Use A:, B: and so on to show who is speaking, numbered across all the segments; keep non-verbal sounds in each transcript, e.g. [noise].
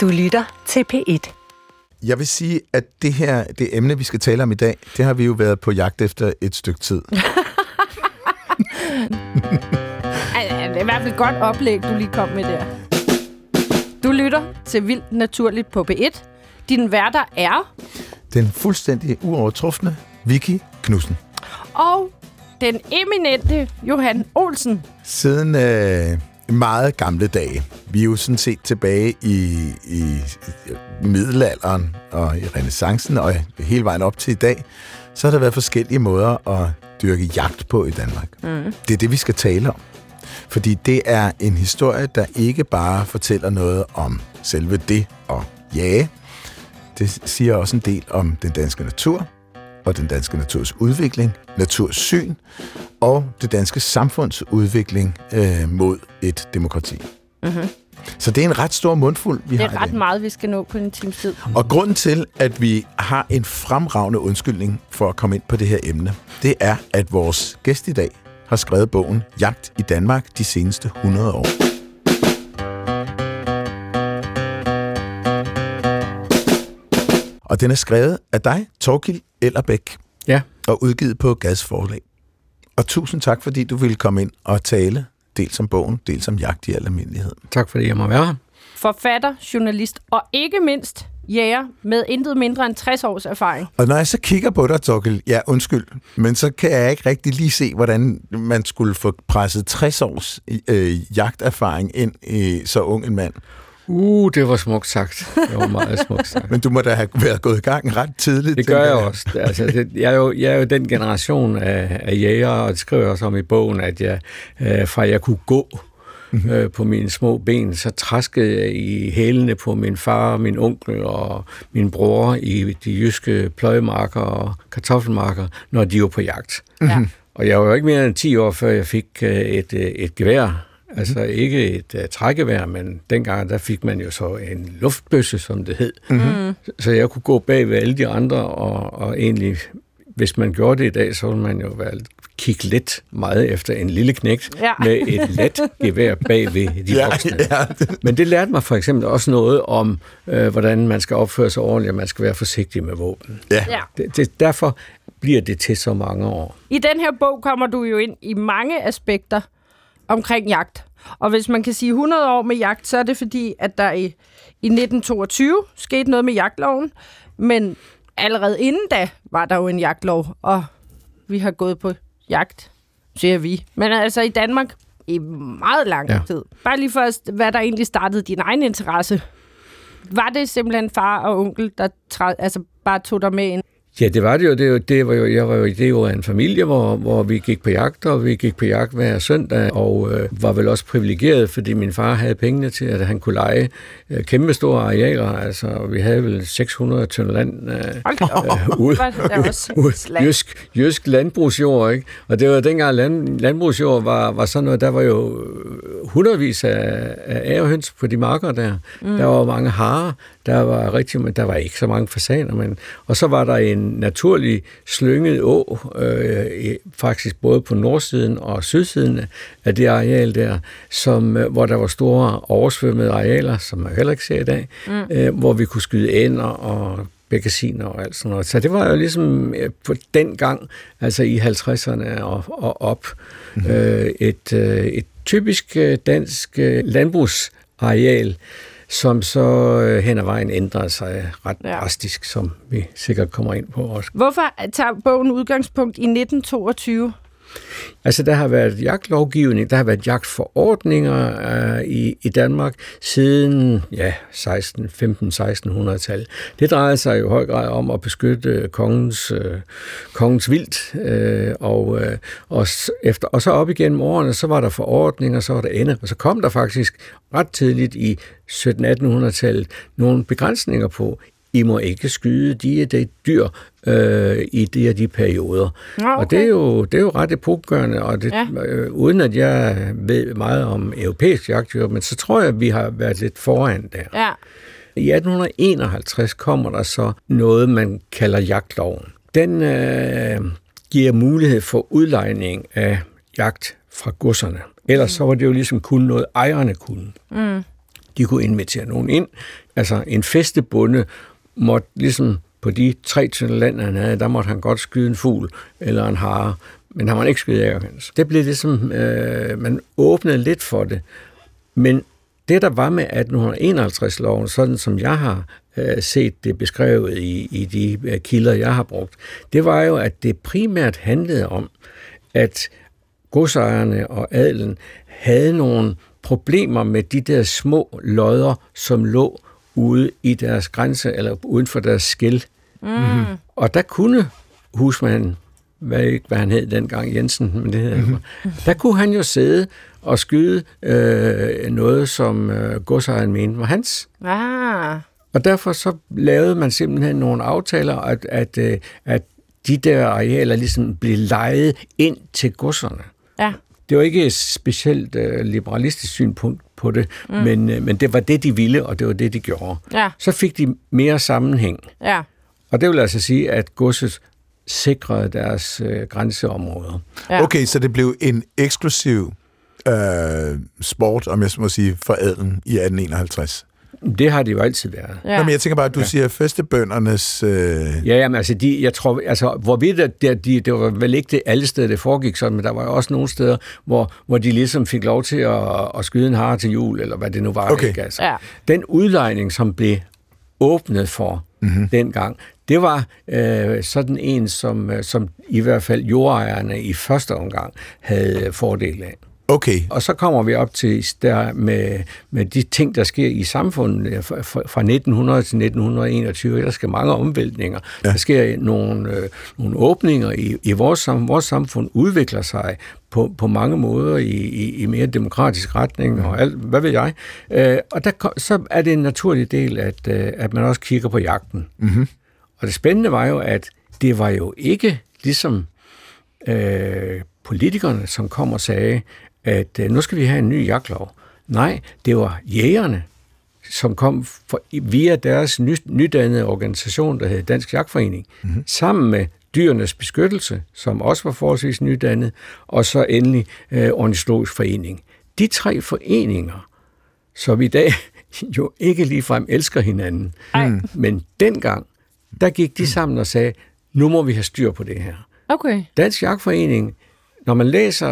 A: Du lytter til P1.
B: Jeg vil sige, at det her, det emne, vi skal tale om i dag, det har vi jo været på jagt efter et stykke tid. [laughs]
C: Det er i hvert fald et godt oplæg, du lige kom med der. Du lytter til Vildt Naturligt på P1. Din værter er...
B: Den fuldstændig uovertrufne Vicky Knudsen.
C: Og den eminente Johan Olsen.
B: Siden øh, meget gamle dage, vi er jo sådan set tilbage i, i, i middelalderen og i renaissancen og hele vejen op til i dag, så har der været forskellige måder at dyrke jagt på i Danmark. Mm. Det er det, vi skal tale om. Fordi det er en historie, der ikke bare fortæller noget om selve det at jage. Det siger også en del om den danske natur, og den danske naturs udvikling, natursyn og det danske samfunds udvikling øh, mod et demokrati. Mm-hmm. Så det er en ret stor mundfuld, vi
C: Det
B: har
C: er
B: i
C: ret meget, vi skal nå på en times tid.
B: Og grunden til, at vi har en fremragende undskyldning for at komme ind på det her emne, det er, at vores gæst i dag har skrevet bogen Jagt i Danmark de seneste 100 år. Og den er skrevet af dig, Torkild Ellerbæk,
D: Ja,
B: og udgivet på Gads Forlag. Og tusind tak, fordi du ville komme ind og tale, dels om bogen, dels om jagt i al almindelighed.
D: tak fordi jeg må være her.
C: Forfatter, journalist og ikke mindst jæger med intet mindre end 60 års erfaring.
B: Og når jeg så kigger på dig, Torkel, ja, undskyld, men så kan jeg ikke rigtig lige se, hvordan man skulle få presset 60 års øh, jagterfaring ind i så ung en mand.
D: Uh, det var smukt sagt. Det var meget [laughs] smukt sagt.
B: Men du må da have været gået i gang ret tidligt.
D: Det gør
B: tænker
D: jeg også. Altså, det, jeg, er jo, jeg er jo den generation af, af jæger, og det skriver jeg også om i bogen, at jeg, øh, fra jeg kunne gå øh, på mine små ben, så traskede jeg i hælene på min far, min onkel og min bror i de jyske pløjemarker og kartoffelmarker, når de var på jagt.
C: Ja.
D: Og jeg var jo ikke mere end 10 år, før jeg fik øh, et, øh, et gevær. Altså ikke et uh, trækgevær, men dengang der fik man jo så en luftbøsse, som det hed. Mm-hmm. Så jeg kunne gå bag ved alle de andre, og, og egentlig, hvis man gjorde det i dag, så ville man jo være, kigge lidt meget efter en lille knægt
C: Ja.
D: med et [laughs] let gevær bag ved de
B: Ja,
D: voksne.
B: ja.
D: Men det lærte mig for eksempel også noget om, øh, hvordan man skal opføre sig ordentligt, og man skal være forsigtig med våben.
B: Ja.
C: Ja.
D: Det, det, derfor bliver det til så mange år.
C: I den her bog kommer du jo ind i mange aspekter omkring jagt. Og hvis man kan sige 100 år med jagt, så er det fordi, at der i, i 1922 skete noget med jagtloven. Men allerede inden da var der jo en jagtlov, og vi har gået på jagt, siger vi. Men altså i Danmark i meget lang ja. Tid. Bare lige for, at- hvad der egentlig startede din egen interesse. Var det simpelthen far og onkel, der træ, altså bare tog dig med ind?
D: Ja, det var det jo. Det, var- det var jo jeg var jo i det var en familie, hvor, hvor vi gik på jagt, og vi gik på jagt hver søndag, og øh, var vel også privilegeret, fordi min far havde pengene til, at han kunne lege øh, kæmpe store arealer. Altså, vi havde vel 600 tønder land øh, øh, ud, jysk, jysk landbrugsjord, ikke? Og det var dengang land, landbrugsjord var, var sådan noget, der var jo øh, hundredvis af, af ærehøns på de marker der. Mm. Der var mange harer, der var rigtig, men der var ikke så mange fasaner, men og så var der en naturlig slynget å, øh, faktisk både på nordsiden og sydsiden af det areal der, som, øh, hvor der var store oversvømmede arealer, som man heller ikke ser i dag, mm. øh, hvor vi kunne skyde ænder og bekasiner og alt sådan noget. Så det var jo ligesom øh, på den gang, altså i 50'erne og, og op, mm-hmm. øh, et, øh, et typisk øh, dansk landbrugsareal, som så øh, hen ad vejen ændrede sig ret
C: Ja.
D: drastisk, som vi sikkert kommer ind på også.
C: Hvorfor tager bogen udgangspunkt i 1922?
D: Altså, der har været jagtlovgivning, der har været jagtforordninger øh, i, i Danmark siden ja, 16, 15-1600-tallet. Det drejer sig jo i høj grad om at beskytte kongens, øh, kongens vildt, øh, og, øh, og, efter, og så op igennem årene, så var der forordninger, så var der ende, og så kom der faktisk ret tidligt i 1700-1800-tallet nogle begrænsninger på, i må ikke skyde de og de dyr øh, i de og de perioder.
C: Nå,
D: Og
C: okay.
D: det er jo, det er jo ret epokgørende, og det,
C: Ja.
D: øh, uden at jeg ved meget om europæisk jagtdyr, men så tror jeg, at vi har været lidt foran der.
C: Ja.
D: I 1851 kommer der så noget, man kalder jagtloven. Den øh, giver mulighed for udlejning af jagt fra godserne. Ellers så var det jo ligesom kun noget, ejerne kunne.
C: Mm.
D: De kunne invitere nogen ind. Altså en festebunde måtte ligesom på de tre tynde land, han havde, der måtte han godt skyde en fugl eller en hare, men han måtte ikke skyde ærgerhøns. Det blev ligesom, øh, man åbnede lidt for det. Men det, der var med 1851-loven, sådan som jeg har øh, set det beskrevet i, i de øh, kilder, jeg har brugt, det var jo, at det primært handlede om, at godsejerne og adelen havde nogle problemer med de der små lodder, som lå ude i deres grænse, eller uden for deres skæld. Mm. Og der kunne husmanden, hvad, ikke, hvad han hed dengang, Jensen, men det hedder mm. der kunne han jo sidde og skyde øh, noget, som øh, godsejeren mente var hans.
C: Ah.
D: Og derfor så lavede man simpelthen nogle aftaler, at, at, øh, at de der arealer ligesom blev lejet ind til godserne.
C: Ja.
D: Det var ikke et specielt øh, liberalistisk synspunkt på det, mm. men, øh, men det var det, de ville, og det var det, de gjorde.
C: Ja.
D: Så fik de mere sammenhæng.
C: Ja.
D: Og det vil altså sige, at godset sikrede deres øh, grænseområder.
C: Ja.
B: Okay, så det blev en eksklusiv øh, sport, om jeg så må sige, for adelen i 1851.
D: Det har det jo altid været.
B: Ja. Nå, men jeg tænker bare, at du ja. siger festebøndernes... Øh...
D: Ja, jamen, altså, de, jeg tror, altså, hvorvidt at det, de, det var vel ikke det alle steder, det foregik sådan, men der var jo også nogle steder, hvor, hvor de ligesom fik lov til at, at skyde en hare til jul, eller hvad det nu var.
B: Okay.
D: Ikke? Altså,
C: Ja.
D: Den udlejning, som blev åbnet for mm-hmm. dengang, det var øh, sådan en, som, øh, som i hvert fald jordejerne i første omgang havde fordel af.
B: Okay,
D: Og så kommer vi op til der med, med de ting, der sker i samfundet fra, fra fra 1900 til 1921. Der sker mange omvæltninger. Ja. Der sker nogle, øh, nogle åbninger i, i vores, sam, vores samfund, udvikler sig på, på mange måder i, i, i mere demokratisk retning og alt, hvad ved jeg. Øh, og der, så er det en naturlig del, at, øh, at man også kigger på jagten. Mm-hmm. Og det spændende var jo, at det var jo ikke ligesom øh, politikerne, som kom og sagde, at øh, nu skal vi have en ny jagtlov. Nej, det var jægerne, som kom for, via deres ny, nydannede organisation, der hed Dansk Jagtforening, mm-hmm. sammen med Dyrenes Beskyttelse, som også var forholdsvis nydannet, og så endelig øh, Ornitologisk Forening. De tre foreninger, som i dag [laughs] jo ikke ligefrem elsker hinanden, mm. men dengang, der gik de sammen og sagde, nu må vi have styr på det her.
C: Okay.
D: Dansk Jagtforening, når man læser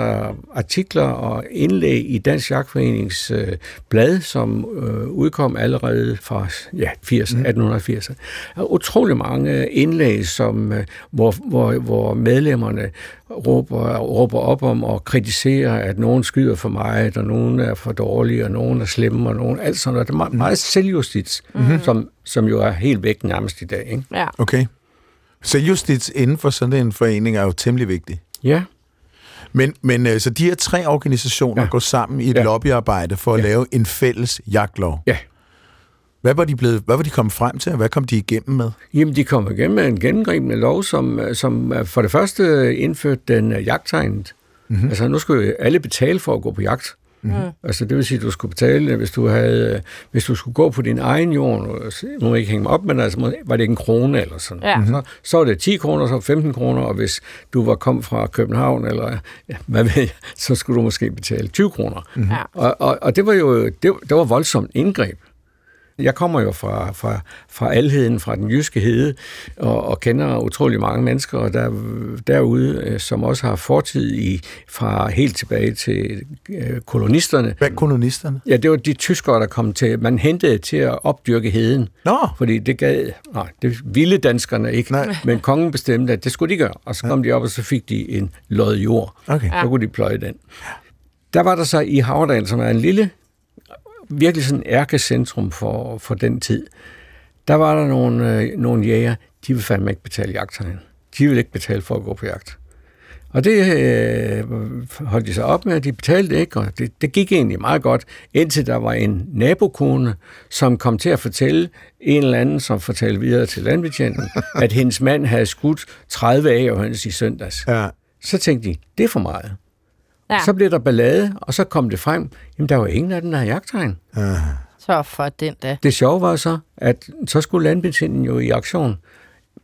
D: artikler og indlæg i Dansk Jagtforenings øh, blad, som øh, udkom allerede fra ja, 80, mm. 1880, er utrolig mange indlæg, som, øh, hvor, hvor, hvor medlemmerne råber, råber op om og kritiserer, at nogen skyder for meget, og nogen er for dårlige, og nogen er slemme, og nogen alt sådan noget. Det er meget, meget selvjustits, mm. som, som jo er helt væk nærmest i dag. Ikke?
C: Ja.
B: okay. Så justits inden for sådan en forening er jo temmelig vigtig.
D: Ja.
B: Men, men øh, så de her tre organisationer ja. Går sammen i et ja. Lobbyarbejde for at
D: Ja.
B: lave en fælles jagtlov.
D: Ja.
B: Hvad var de blevet, hvad var de kommet frem til, og hvad kom de igennem med?
D: Jamen, de kom igennem med en gennemgribende lov, som, som øh, for det første indførte den øh, jagttegnet. Mm-hmm. Altså, nu skulle alle betale for at gå på jagt. Mm-hmm. Altså, det vil sige, at du skulle betale, hvis du, havde, øh, hvis du skulle gå på din egen jord, nu må jeg ikke hænge mig op, men altså, var det ikke en krone eller sådan.
C: Ja.
D: Så, så var det 10 kroner, så 15 kroner, og hvis du var kommet fra København, eller ja, hvad ved jeg, så skulle du måske betale 20 kroner. Mm-hmm.
C: Ja.
D: Og, og, og det var jo det, det var voldsomt indgreb. Jeg kommer jo fra, fra, fra alheden, fra den jyske hede, og, og kender utrolig mange mennesker og der, derude, øh, som også har fortid i, fra helt tilbage til øh, kolonisterne.
B: Hvad er kolonisterne?
D: Ja, det var de tyskere, der kom til. Man hentede til at opdyrke heden,
B: Nå,
D: fordi det gad, nej, det ville danskerne ikke,
B: Nej.
D: men kongen bestemte, at det skulle de gøre. Og så kom de op, og så fik de en lod jord.
B: okay.
D: Så kunne de pløje den. Der var der så i Havredal, som er en lille, virkelig sådan ærkecentrum for, for den tid, der var der nogle, øh, nogle jæger, de ville fandme ikke betale jagttegn. De ville ikke betale for at gå på jagt. Og det øh, holdt de sig op med, at de betalte ikke, og det, det gik egentlig meget godt, indtil der var en nabokone, som kom til at fortælle en eller anden, som fortalte videre til landbetjenten, [laughs] at hendes mand havde skudt 30 agerhøns i søndags.
B: Ja.
D: Så tænkte de, det er for meget.
C: Ja.
D: Ja. Så blev der ballade, og så kom det frem, jamen der var ingen af den, der jagttegn.
C: Så for den da.
D: Det sjove var så, at så skulle landbetjenten jo i aktion.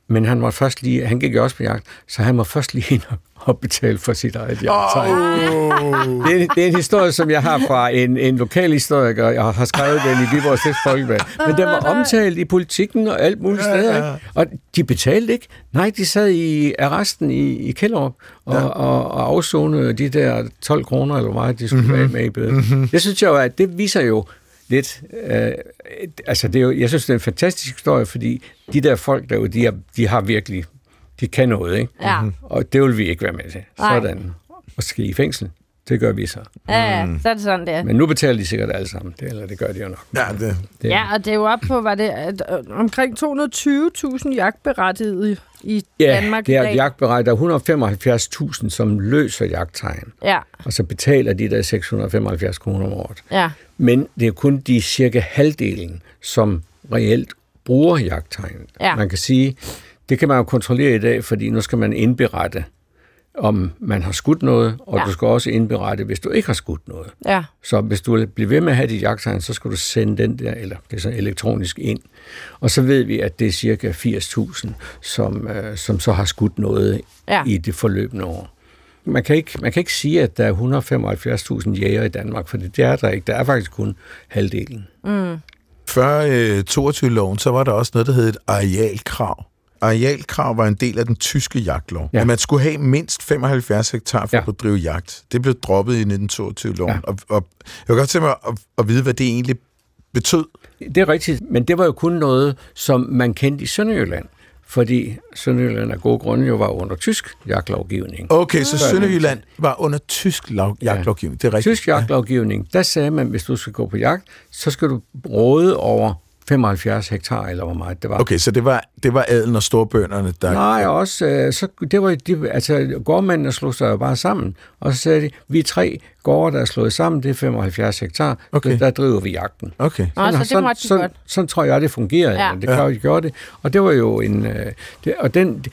D: Men han, måtte først lige, han gik også på jagt, så han må først lige [laughs] ind og- betale for sit eget jagttegn.
B: Oh.
D: Det, er, det er en historie, som jeg har fra en, en lokal historiker. Jeg har skrevet den i Viborg Stifts Folkeblad. Men den var omtalt i politikken og alt muligt steder. Ikke? Og de betalte ikke. Nej, de sad i arresten i, i Kælderup og, og, og afzonede de der 12 kroner, eller meget de skulle være med i bøde. Det synes jeg jo, at det viser jo lidt... Øh, altså, det er jo, jeg synes, det er en fantastisk historie, fordi de der folk derude, de, er, de har virkelig... De kan noget, ikke?
C: Ja.
D: Og det vil vi ikke være med til.
C: Nej.
D: Sådan. Og skal i fængsel. Det gør vi så.
C: Ja, ja, så er det sådan, det er.
D: Men nu betaler de sikkert alle sammen. Det, eller det gør de jo nok.
B: Ja, det,
D: Det,
C: Ja, og det er jo op på, var det at, øh, omkring 220.000 jagtberettigede i
D: ja,
C: Danmark
D: det er
C: dag.
D: jagtberettet. Der er 175.000, som løser jagttegn.
C: Ja,
D: Og så betaler de der 675 kroner om året.
C: ja,
D: Men det er kun de cirka halvdelen, som reelt bruger jagttegn.
C: Ja.
D: Man kan sige, det kan man jo kontrollere i dag, fordi nu skal man indberette, om man har skudt noget, og
C: Ja.
D: du skal også indberette, hvis du ikke har skudt noget.
C: ja.
D: Så hvis du vil blive ved med at have dit jagttegn, så skal du sende den der, eller det er så elektronisk ind. Og så ved vi, at det er cirka 80.000, som, øh, som så har skudt noget
C: Ja.
D: i det forløbende år. Man kan, ikke, man kan ikke sige, at der er 175.000 jæger i Danmark, for det er der ikke. Der er faktisk kun halvdelen.
B: Før øh, 22-loven, så var der også noget, der hed et arealkrav. Arealkrav var en del af den tyske jagtlov. Ja.
D: Ja.
B: At man skulle have mindst 75 hektar for ja.
D: Ja.
B: at bedrive jagt. Det blev droppet i 1922-loven. Ja.
D: Ja.
B: Og, og jeg vil godt tænke mig at, at vide, hvad det egentlig betød.
D: Det er rigtigt, men det var jo kun noget, som man kendte i Sønderjylland. Fordi Sønderjylland af gode grunde jo var under tysk jagtlovgivning.
B: Okay, så Sønderjylland var under tysk lov, jagtlovgivning. Det er rigtigt.
D: Tysk jagtlovgivning, der sagde man, hvis du skal gå på jagt, så skal du råde over 75 hektar, eller hvor meget det var.
B: Okay, så det var, det var adelen og storbønderne, der...
D: Nej, også, øh, så, det var, de, altså, gårdmændene slog sig jo bare sammen, og så sagde de, vi er tre gårde, der er slået sammen, det er 75 hektar,
B: Okay.
D: der, der driver vi jagten.
B: Okay.
C: Nå, så det
D: sådan,
C: måtte de
D: sådan,
C: godt.
D: sådan tror jeg, det fungerede.
C: Ja.
D: Det ja. gjorde det. Og det var jo en... Øh, det, og, den,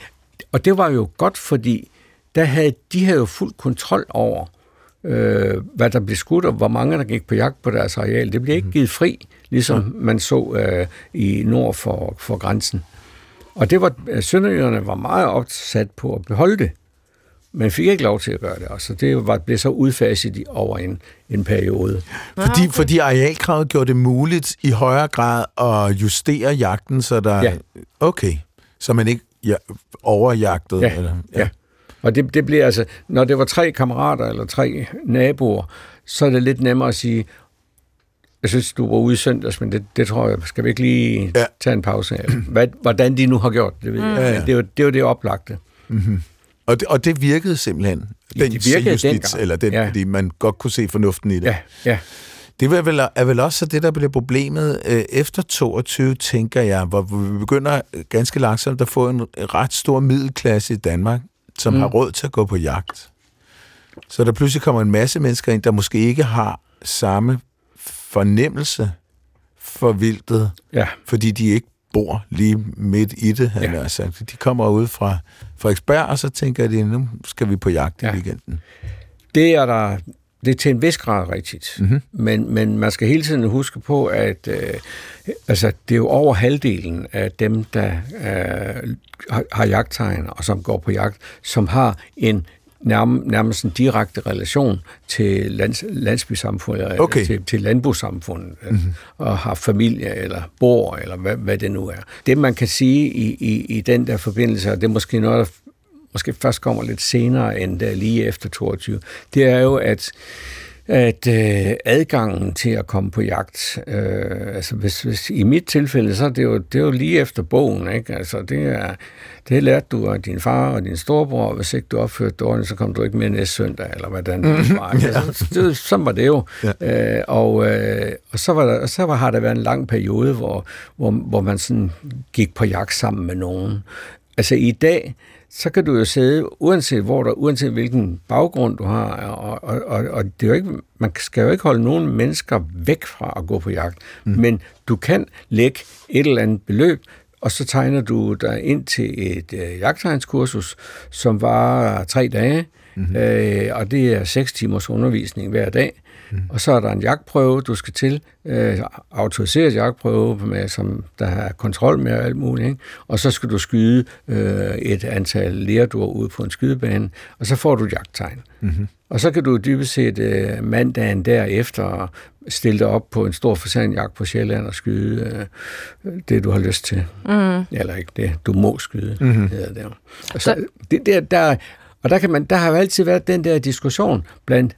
D: og det var jo godt, fordi der havde, de havde jo fuld kontrol over, øh, hvad der blev skudt, og hvor mange der gik på jagt på deres areal. Det blev ikke givet fri, ligesom man så øh, i nord for, for grænsen. Og det var, øh, sønderjyderne var meget opsat på at beholde det, men fik ikke lov til at gøre det. Og så det var, blev så udfaset i, over en, en periode.
B: Fordi, fordi arealkravet gjorde det muligt i højere grad at justere jagten, så der...
D: Ja.
B: Okay, så man ikke ja, overjagtede.
D: Ja,
B: eller,
D: ja. Og det, det bliver altså, når det var tre kammerater eller tre naboer, så er det lidt nemmere at sige, jeg synes, du var ude i søndags, men det, det tror jeg, skal vi ikke lige
B: Ja.
D: ja. tage en pause af? Hvad, hvordan de nu har gjort det, ved jeg.
B: Ja, ja.
D: Men det, er jo, det er jo det oplagte.
B: Og, det, og det virkede simpelthen.
D: Ja,
B: Den
D: det virkede dengang.
B: eller den, ja.
D: Ja.
B: fordi man godt kunne se fornuften i det.
D: Ja, ja.
B: Det er vel, er vel også så det, der bliver problemet øh, efter 22, tænker jeg, hvor vi begynder ganske langsomt at få en ret stor middelklasse i Danmark, som mm. har råd til at gå på jagt. Så der pludselig kommer en masse mennesker ind, der måske ikke har samme fornemmelse for vildtet,
D: ja.
B: fordi de ikke bor lige midt i det, ja.
D: Ja.
B: sagt. De kommer ud fra Frederiksberg, og så tænker de, nu skal vi på jagt i
D: Ja.
B: weekenden.
D: Det er der det er til en vis grad rigtigt. Mm-hmm. Men, men man skal hele tiden huske på, at øh, altså, det er jo over halvdelen af dem, der øh, har, har jagttegn og som går på jagt, som har en nærm, nærmest en direkte relation til lands, landsbysamfundet, eller
B: Okay.
D: til, til landbrugssamfundet, mm-hmm. og har familie eller bor, eller hvad, hvad det nu er. Det, man kan sige i, i, i den der forbindelse, og det er måske noget, måske først kommer lidt senere end lige efter 22, det er jo, at at øh, adgangen til at komme på jagt, øh, altså hvis, hvis, i mit tilfælde, så er det jo, det er jo lige efter bogen, ikke? Altså det er, det lærte du af din far og din storebror, og hvis ikke du opførte dårligt, så kom du ikke med næste søndag, eller hvordan det var. ikke? [laughs] Altså, det, sådan var det jo. Ja. Øh, og, øh, og så, var der, så var, har der været en lang periode, hvor, hvor, hvor man sådan gik på jagt sammen med nogen. Altså i dag, så kan du jo sidde, uanset hvor der, uanset hvilken baggrund du har, og, og, og, og det er jo ikke, man skal jo ikke holde nogen mennesker væk fra at gå på jagt, mm. men du kan lægge et eller andet beløb, og så tegner du dig ind til et øh, jagttegnskursus, som var tre dage, Mm-hmm. Øh, og det er 6 timers undervisning hver dag. Mm. Og så er der en jagtprøve, du skal til, øh, autoriseret jagtprøve, med, som der har kontrol med og alt muligt. Ikke? Og så skal du skyde øh, et antal lærduer ud på en skydebane, og så får du jagttegn. Mm-hmm. Og så kan du dybest set øh, mandagen derefter stille dig op på en stor fasanjagt på Sjælland og skyde øh, det, du har lyst til. Mm. Eller ikke det, du må skyde. Mm-hmm. Hedder det. Og, så, så, det, der, der, og der, kan man, der har jo altid været den der diskussion blandt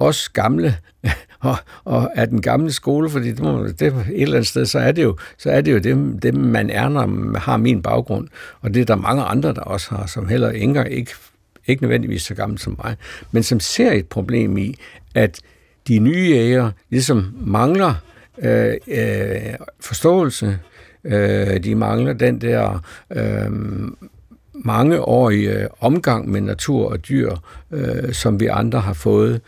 D: os gamle [laughs] og, og af den gamle skole, fordi det, må, det et eller andet sted, så er det jo, så er det jo det, det, man er, når man har min baggrund. Og det er der mange andre, der også har, som heller ikke, ikke, ikke nødvendigvis så gamle som mig, men som ser et problem i, at de nye jæger ligesom mangler øh, øh, forståelse, øh, de mangler den der øh, mangeårige omgang med natur og dyr, øh, som vi andre har fået.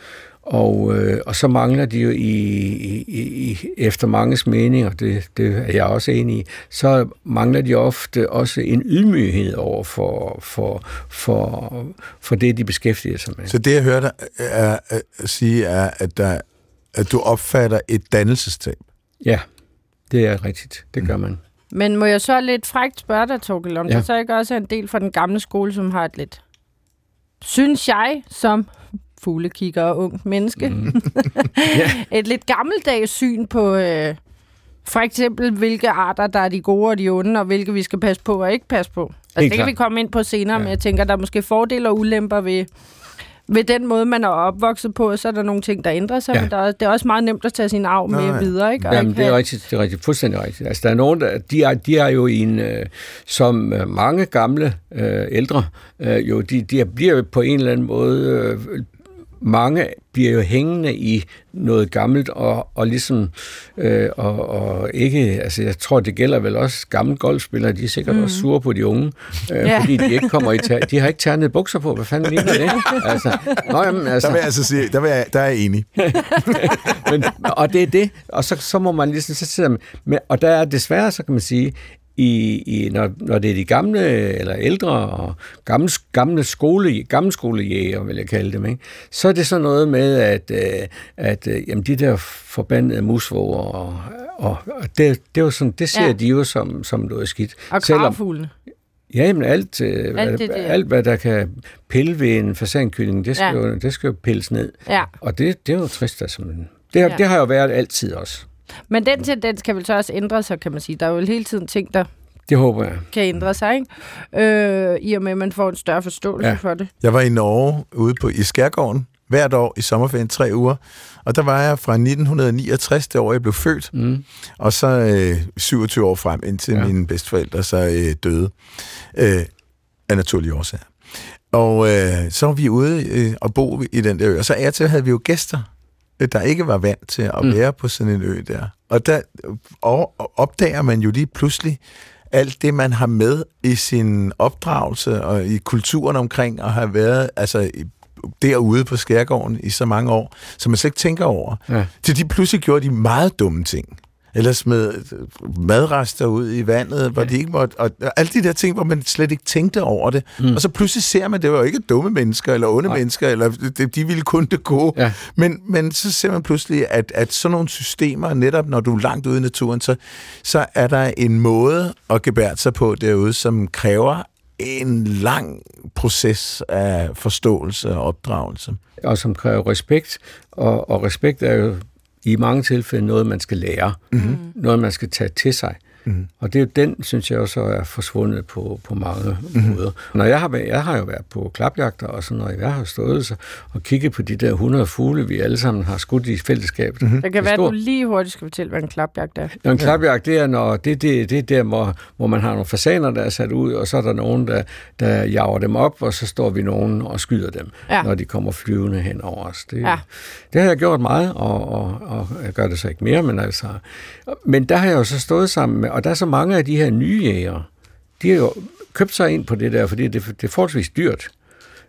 D: Og, øh, og så mangler de jo i, i, i efter manges mening, og det, det er jeg også enig i, så mangler de ofte også en ydmyghed over for, for, for, for det, de beskæftiger sig med.
B: Så det, jeg hører dig er, er, at sige, er, at, der, at du opfatter et dannelsestab?
D: Ja, det er rigtigt. Det gør man.
C: Men må jeg så lidt frækt spørge dig, Torkel, om ja. der så ikke også er en del fra den gamle skole, som har et lidt, synes jeg, som fuglekigger og ung menneske. [laughs] Mm. et lidt gammeldags syn på øh, for eksempel, hvilke arter, der er de gode og de onde, og hvilke vi skal passe på og ikke passe på. Altså, det kan vi komme ind på senere, ja. men jeg tænker, der er måske fordele og ulemper ved, ved den måde, man er opvokset på, så er der nogle ting, der ændrer sig, ja. men der er, det er også meget nemt at tage sin arv med Nå, ja. videre. Ikke?
D: Jamen, det er rigtigt, det er rigtigt, fuldstændig rigtigt. Altså, der er nogen, der, de er, de er jo i en, øh, som øh, mange gamle øh, ældre, øh, jo, de, de bliver på en eller anden måde øh, mange bliver jo hængende i noget gammelt, og, og ligesom, øh, og, og ikke, altså jeg tror, det gælder vel også gamle golfspillere, de er sikkert mm. også sure på de unge, øh, ja. fordi de ikke kommer i ter- de har ikke ternet bukser på, hvad fanden ligner det? [laughs] Altså,
B: nå, jamen, altså. Der vil jeg altså sige, der, vil jeg, der er jeg enig. [laughs]
D: Men, og det er det, og så, så må man ligesom, så sidder med, og der er desværre, så kan man sige, i, i når, når det er de gamle eller ældre og gamle, gamle, skole, gamle skolejæger, vil jeg kalde dem, ikke? så er det så noget med, at, øh, at øh, jamen, de der forbandede musvåger, og, og, og det, det, jo sådan, det ser ja. de jo som, som noget skidt.
C: Og kravfuglene.
D: Ja, men alt, øh, alt, det, det. alt, hvad der kan pille ved en fasankylling, det skal, ja. jo, det skal jo pilles ned. Ja. Og det, det er jo trist, altså. Det, ja. det har jo været altid også.
C: Men den tendens kan vel så også ændre sig, kan man sige. Der er jo hele tiden ting, der
D: det håber jeg.
C: Kan ændre sig, ikke? Øh, I og med, at man får en større forståelse ja. for det.
B: Jeg var i Norge ude på, i Skærgården hvert år i sommerferien tre uger. Og der var jeg fra 1969, det år jeg blev født, mm. og så øh, 27 år frem, indtil ja. mine bedsteforældre så øh, døde øh, af naturlige årsager. Og øh, så var vi ude øh, og bo i den der ø, og så er til havde vi jo gæster der ikke var vant til at mm. være på sådan en ø der. Og der opdager man jo lige pludselig alt det, man har med i sin opdragelse og i kulturen omkring at have været altså, derude på skærgården i så mange år, som man slet ikke tænker over. Ja. Til de pludselig gjorde de meget dumme ting eller smed madrester ud i vandet, hvor ja. de ikke måtte, og alle de der ting, hvor man slet ikke tænkte over det. Mm. Og så pludselig ser man, det var jo ikke dumme mennesker, eller onde Nej. mennesker, eller de ville kun det gode. Ja. Men, men så ser man pludselig, at, at sådan nogle systemer, netop når du er langt ude i naturen, så, så er der en måde at gebære sig på derude, som kræver en lang proces af forståelse og opdragelse.
D: Og som kræver respekt, og, og respekt er jo i mange tilfælde noget, man skal lære, mm-hmm. noget, man skal tage til sig. Mm. Og det er jo den, synes jeg også er forsvundet på, på mange mm. måder. Når jeg har, været, jeg har jo været på klapjagter og sådan noget, jeg har stået så, og kigget på de der 100 fugle, vi alle sammen har skudt i fællesskabet.
C: Mm. Det kan være, at du lige hurtigt skal fortælle, hvad en klapjagt er.
D: Ja, en klapjagt, det er, når, det, det, det er der, hvor, hvor man har nogle fasaner, der er sat ud, og så er der nogen, der, der jager dem op, og så står vi nogen og skyder dem, ja. når de kommer flyvende hen over os. Det, ja. det har jeg gjort meget, og, og, og jeg gør det så ikke mere, men altså... Men der har jeg jo så stået sammen med og der er så mange af de her nye jæger, de har jo købt sig ind på det der, fordi det, det er forholdsvis dyrt.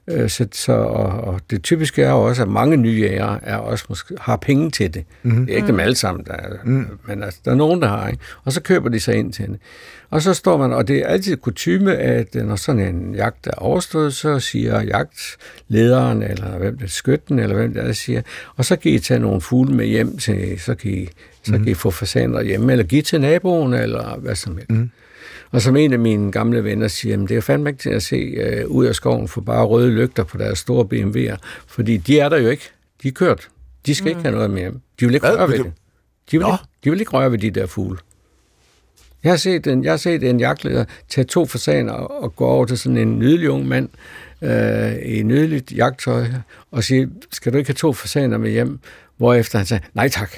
D: Øh, så, så, og, og det typiske er jo også, at mange nye jæger er også måske, har penge til det. Mm-hmm. Det er ikke dem alle sammen, der er, mm. men altså, der er nogen, der har. Ikke? Og så køber de sig ind til det. Og så står man, og det er altid kutume, at når sådan en jagt er overstået, så siger jagtlederen, eller hvem det er, skytten, eller hvem det er, siger, og så kan I tage nogle fugle med hjem til, så kan I, så kan I mhm. få fasaner hjemme, eller give til naboen, eller hvad som helst. Mm. Og som en af mine gamle venner siger, det er fandme ikke til at se uh, ud af skoven for bare røde lygter på deres store BMW'er, fordi de er der jo ikke. De er kørt. De skal mm. ikke have noget mere. De vil ikke røre ved det. De vil, ikke, de vil ikke røre ved de der fugle. Jeg har set en, jeg har set en jagtleder tage to fasaner og gå over til sådan en nydelig ung mand øh, i nydeligt jagttøj og sige, skal du ikke have to fasaner med hjem? Hvorefter han sagde, nej tak.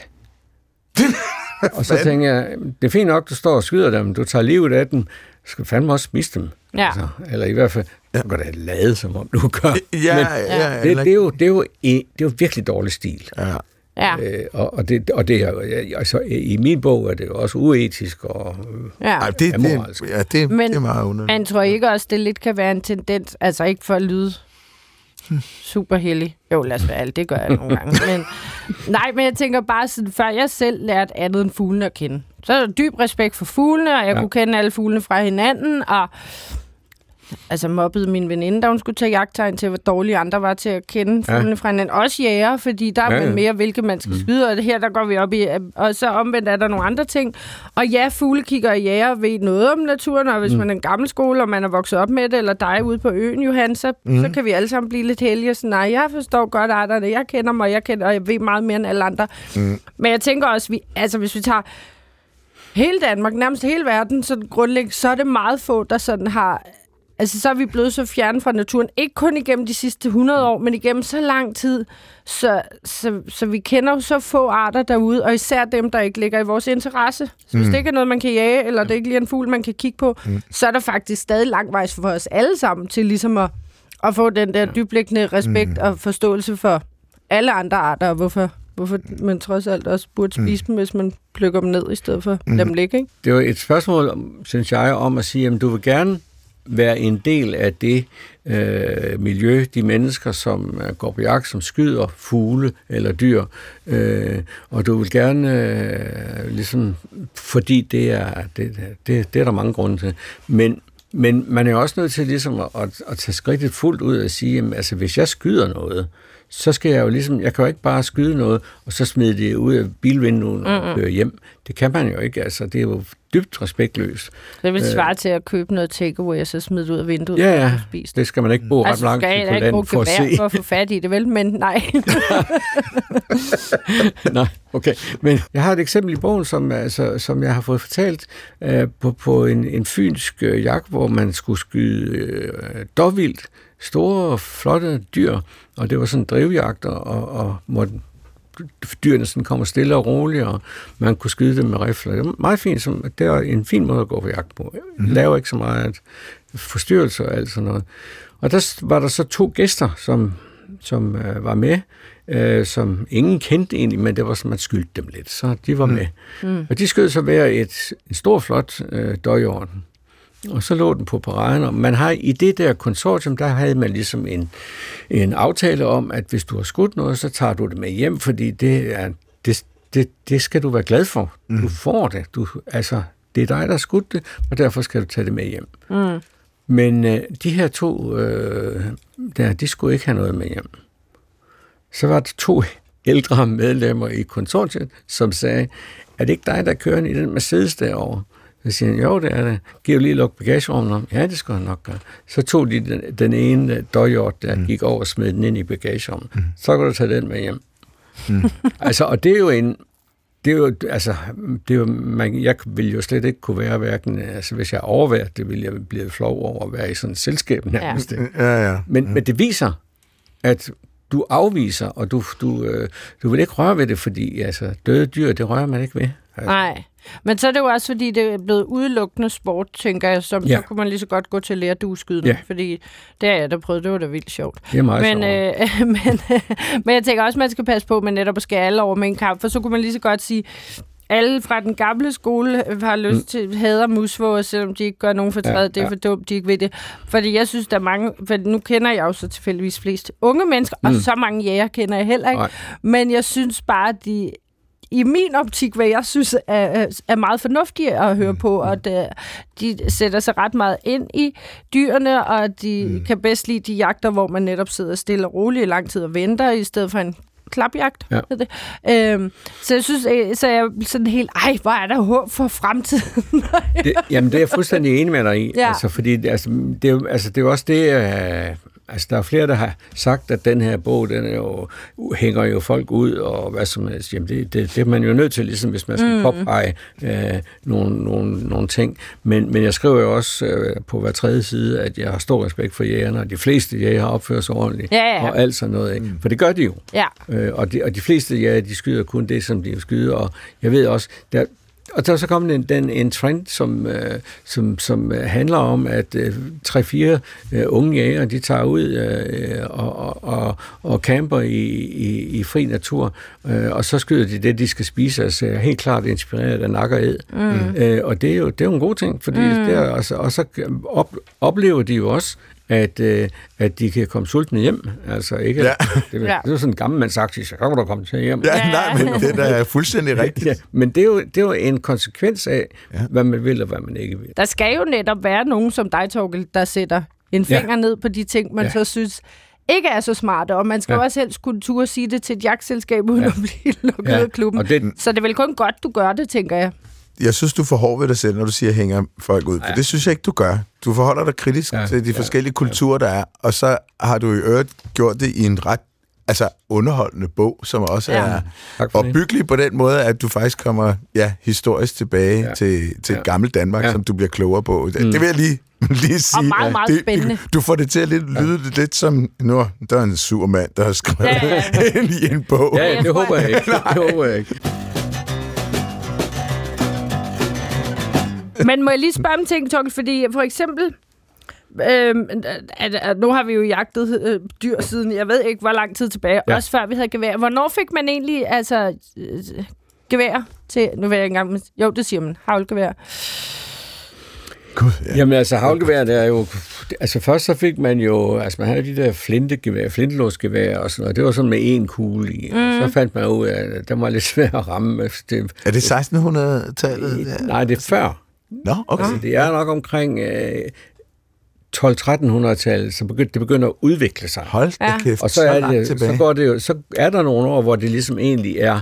D: Og så tænker jeg, det er fint nok, du står og skyder dem, du tager livet af dem, du skal fandme også spise dem.
C: Ja. Altså,
D: eller i hvert fald, du kan da lade, som om du gør.
B: Ja, Men ja,
D: det, det, er jo, det, er jo, det er jo virkelig dårlig stil.
B: Ja.
C: Ja.
D: Øh, og, og, det, og det er, altså, i min bog er det jo også uetisk og
C: ja.
B: Ej, det, det, ja, det, Men, det er meget underligt.
C: Men tror I ikke også, det lidt kan være en tendens, altså ikke for at lyde super heldig. Jo, lad os være alt, det gør jeg nogle gange. Men, nej, men jeg tænker bare, sådan, før jeg selv lærte andet end fuglene at kende. Så er der dyb respekt for fuglene, og jeg ja. kunne kende alle fuglene fra hinanden, og altså mobbede min veninde, da hun skulle tage jagttegn til, hvor dårlige andre var til at kende fuglene ja. fra hinanden. Også jæger, fordi der er ja, ja. mere, hvilke man skal mm. skyde, og det her der går vi op i. Og så omvendt er der nogle andre ting. Og ja, fuglekigger og jæger ved noget om naturen, og hvis mm. man er en gammel skole, og man er vokset op med det, eller dig ude på øen, Johan, så, mm. så kan vi alle sammen blive lidt heldige og sige, nej, jeg forstår godt arterne, jeg kender mig, jeg kender, og jeg ved meget mere end alle andre. Mm. Men jeg tænker også, vi, altså hvis vi tager hele Danmark, nærmest hele verden, så grundlæggende, så er det meget få, der sådan har Altså, så er vi blevet så fjerne fra naturen. Ikke kun igennem de sidste 100 år, men igennem så lang tid. Så, så, så vi kender jo så få arter derude, og især dem, der ikke ligger i vores interesse. Så hvis mm. det ikke er noget, man kan jage, eller det ikke lige er en fugl, man kan kigge på, mm. så er der faktisk stadig langvejs for os alle sammen til ligesom at, at få den der dyblæggende respekt mm. og forståelse for alle andre arter, og hvorfor hvorfor man trods alt også burde mm. spise mm. dem, hvis man plukker dem ned i stedet for mm. dem ligge, ikke?
D: Det er jo et spørgsmål, synes jeg, om at sige, at du vil gerne være en del af det øh, miljø, de mennesker, som går på jagt, som skyder fugle eller dyr, øh, og du vil gerne, øh, ligesom, fordi det er, det, det, det er der mange grunde til, men, men man er også nødt til ligesom at, at, at tage skridtet fuldt ud og sige, jamen, altså hvis jeg skyder noget, så skal jeg jo ligesom, jeg kan jo ikke bare skyde noget, og så smide det ud af bilvinduet og køre hjem. Det kan man jo ikke, altså det er jo dybt respektløst.
C: Det vil svare øh, til at købe noget takeaway, og så smide det ud af vinduet
D: ja, ja. og spise det. skal man ikke bo ret altså, langt på landet for at se.
C: for at få fat i det, vel? Men nej. [laughs]
D: nej, okay. Men jeg har et eksempel i bogen, som, altså, som jeg har fået fortalt uh, på, på en, en fynsk uh, jagt, hvor man skulle skyde uh, dårvildt, store, flotte dyr, og det var sådan drivjagt, og, og måtte dyrene sådan kommer stille og roligt, og man kunne skyde dem med rifler. Det er meget fint, som, det er en fin måde at gå på jagt på. Mm. Laver ikke så meget forstyrrelse og alt sådan noget. Og der var der så to gæster, som, som øh, var med, øh, som ingen kendte egentlig, men det var som, man skyldte dem lidt, så de var mm. med. Mm. Og de skød så hver et, en stor, flot øh, døjorden. Og så lå den på paraden, og man har i det der konsortium, der havde man ligesom en, en aftale om, at hvis du har skudt noget, så tager du det med hjem, fordi det, er, det, det, det skal du være glad for. Mm. Du får det. Du, altså, det er dig, der har skudt det, og derfor skal du tage det med hjem. Mm. Men øh, de her to, øh, der, de skulle ikke have noget med hjem. Så var der to [laughs] ældre medlemmer i konsortiet, som sagde, er det ikke dig, der kører i den Mercedes derovre? Så siger han, jo, det er det. Giv lige luk bagagerummet om. Ja, det skal han nok gøre. Så tog de den, den ene døjhjort, der mm. gik over og smed den ind i bagagerummet. Mm. Så kan du tage den med hjem. Mm. [laughs] altså, og det er jo en, det er jo, altså, det er jo, man, jeg vil jo slet ikke kunne være hverken, altså hvis jeg overværet det, ville jeg blive flov over at være i sådan et selskab nærmest. Ja.
B: Ja, ja.
D: Men, mm. men det viser, at du afviser, og du, du, øh, du vil ikke røre ved det, fordi altså, døde dyr, det rører man ikke ved. Altså.
C: Nej. Men så er det jo også, fordi det er blevet udelukkende sport, tænker jeg, som ja. så kunne man lige så godt gå til at lære dueskydning, ja. fordi det har jeg da prøvet, det var da vildt sjovt.
D: Det er meget
C: men,
D: sjovt.
C: Øh, [laughs] men, men jeg tænker også, man skal passe på med netop at skære alle over med en kamp, for så kunne man lige så godt sige, alle fra den gamle skole har lyst mm. til hader musvåger, selvom de ikke gør nogen fortræd. Ja, det er
D: ja.
C: for dumt, de ikke ved det. Fordi jeg synes, der er mange... For nu kender jeg jo så tilfældigvis flest unge mennesker, mm. og så mange jæger kender jeg heller ikke.
D: Nej.
C: Men jeg synes bare, at de i min optik, hvad jeg synes er, er meget fornuftige at høre på, og det, de sætter sig ret meget ind i dyrene, og de mm. kan bedst lide de jagter, hvor man netop sidder stille og roligt i lang tid og venter, i stedet for en klapjagt.
D: Ja.
C: Det. Øhm, så jeg synes, øh, så er jeg sådan helt, ej, hvor er der håb for fremtiden.
D: Det, jamen, det er jeg fuldstændig enig med dig i.
C: Ja.
D: Altså, fordi altså, det, er altså, det er jo også det, øh, altså, der er flere, der har sagt, at den her bog, den er jo, hænger jo folk ud, og hvad som helst. Jamen, det, det, det er man jo nødt til, ligesom hvis man skal mm. påpege øh, nogle, nogle, nogle ting. Men, men jeg skriver jo også øh, på hver tredje side, at jeg har stor respekt for jægerne, og de fleste jæger opfører sig ordentligt,
C: Ja, ja.
D: og alt sådan noget. Ikke? For det gør de jo.
C: ja.
D: Øh, og, de, og de fleste ja, de skyder kun det, som de skyder. Og jeg ved også, der, og der er så kommet en, den, en trend, som, øh, som, som øh, handler om, at øh, tre-fire øh, unge jæger, de tager ud øh, og, og, og, camper i, i, i fri natur, øh, og så skyder de det, de skal spise, altså helt klart inspireret af nakkered. Mm. Øh, og det er, jo, det er jo en god ting, fordi mm. det er, altså, og så op, oplever de jo også, at, øh, at de kan komme sultne hjem. Altså ikke,
B: Ja.
D: ja. det,
C: Ja.
D: det, det er jo sådan en gammel mand sagt, så kan du komme til hjem.
B: Ja,
C: Ja.
B: nej, men det der er fuldstændig rigtigt.
D: Ja, men det er, jo, det er jo en konsekvens af, ja. hvad man vil og hvad man ikke vil.
C: Der skal jo netop være nogen som dig, Torkel, der sætter en
D: Ja.
C: finger ned på de ting, man
D: Ja.
C: så synes ikke er så smarte, og man skal
D: Ja.
C: også helst kunne turde sige det til et jagtselskab, uden
D: Ja.
C: at blive lukket
D: Ja,
C: af klubben.
D: og det-
C: Så det er vel kun godt, du gør det, tænker jeg.
B: Jeg synes, du hård ved dig selv, når du siger, at hænger folk ud. For
D: Ja.
B: det synes jeg ikke, du gør. Du forholder dig kritisk ja, til de
D: ja,
B: forskellige kulturer, der er. Og så har du i øvrigt gjort det i en ret altså underholdende bog, som også
C: Ja.
B: er
D: for det.
B: opbyggelig på den måde, at du faktisk kommer ja, historisk tilbage ja. Til, til ja. Gammel Danmark, ja. Som du bliver klogere på. Det, mm. det vil jeg lige, [laughs] lige sige.
C: meget, meget
B: det,
C: spændende.
B: Du får det til at lidt, lyde ja. lidt som, nu der er en sur mand, der har skrevet
C: Ja,
B: ja,
C: ja, [laughs]
B: ind i en bog.
D: Ja, det håber jeg ikke. [laughs] Det håber jeg ikke.
C: Men må jeg lige spørge om ting, Torkel? Fordi for eksempel, øhm, at, at nu har vi jo jagtet øh, dyr siden, jeg ved ikke, hvor lang tid tilbage, ja. Også før vi havde gevær. Hvornår fik man egentlig altså, øh, gevær til, nu ved jeg ikke engang, jo, det siger man, havlgevær.
B: Gud, ja.
D: Jamen altså, havlgevær, det er jo... Altså først så fik man jo... Altså man havde de der flintegevær, flintelåsgevær og sådan noget. Det var sådan med en kugle i. Mm. Så fandt man ud af, at det var lidt svært at ramme. Det,
B: Er det 1600-tallet? Ja.
D: nej, det er før.
B: Nå, okay.
D: Altså, det er nok omkring øh, 12-1300-tallet, så begyndte, det begynder at udvikle sig.
B: Hold da
C: Ja.
B: kæft,
D: Og så, er det, så, går det jo, så er der nogle år, hvor det ligesom egentlig er,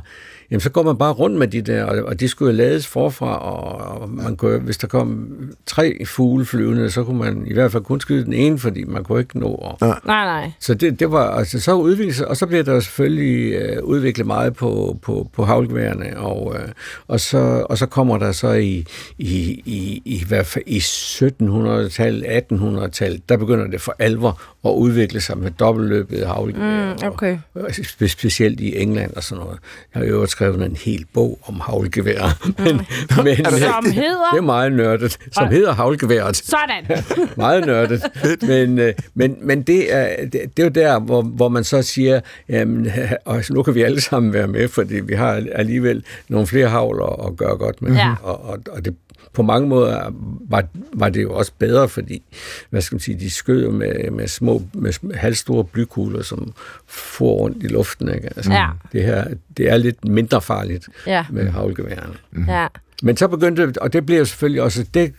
D: jamen så går man bare rundt med de der, og, og de skulle jo lades forfra, og, og man kunne, hvis der kom tre fugle flyvende, så kunne man i hvert fald kun skyde den ene, fordi man kunne ikke nå. Og,
C: Nej, nej.
D: så det, det var, altså så udviklet sig, og så bliver der selvfølgelig øh, udviklet meget på, på, på havlgeværene, og, øh, og, så, og så kommer der så i, i, i, i hvert fald i 1700-tallet, 1800-tallet, der begynder det for alvor at udvikle sig med dobbeltløbet havlgevær.
C: Mm, okay.
D: Og, og spe- specielt i England og sådan noget. Jeg har jo skrevet en hel bog om havlgevær, [laughs] men, men
C: Som [laughs]
D: det
C: hedder...
D: er meget nørdet, som hedder havlgeværet
C: Sådan. [laughs]
D: meget nørdet. men, øh, men, men det, er, det, det er jo der, hvor, hvor man så siger, jamen, og nu kan vi alle sammen være med, fordi vi har alligevel nogle flere havler at gøre godt med.
C: Ja.
D: Og, og, og det, på mange måder var, var det jo også bedre, fordi hvad skal man sige, de skød med, med små, med halvstore blykugler, som for rundt i luften. Ikke? Altså,
C: Ja.
D: det, her, det er lidt mindre farligt
C: Ja.
D: med havlgeværerne.
C: Ja.
D: Men så begyndte og det blev jo selvfølgelig også det,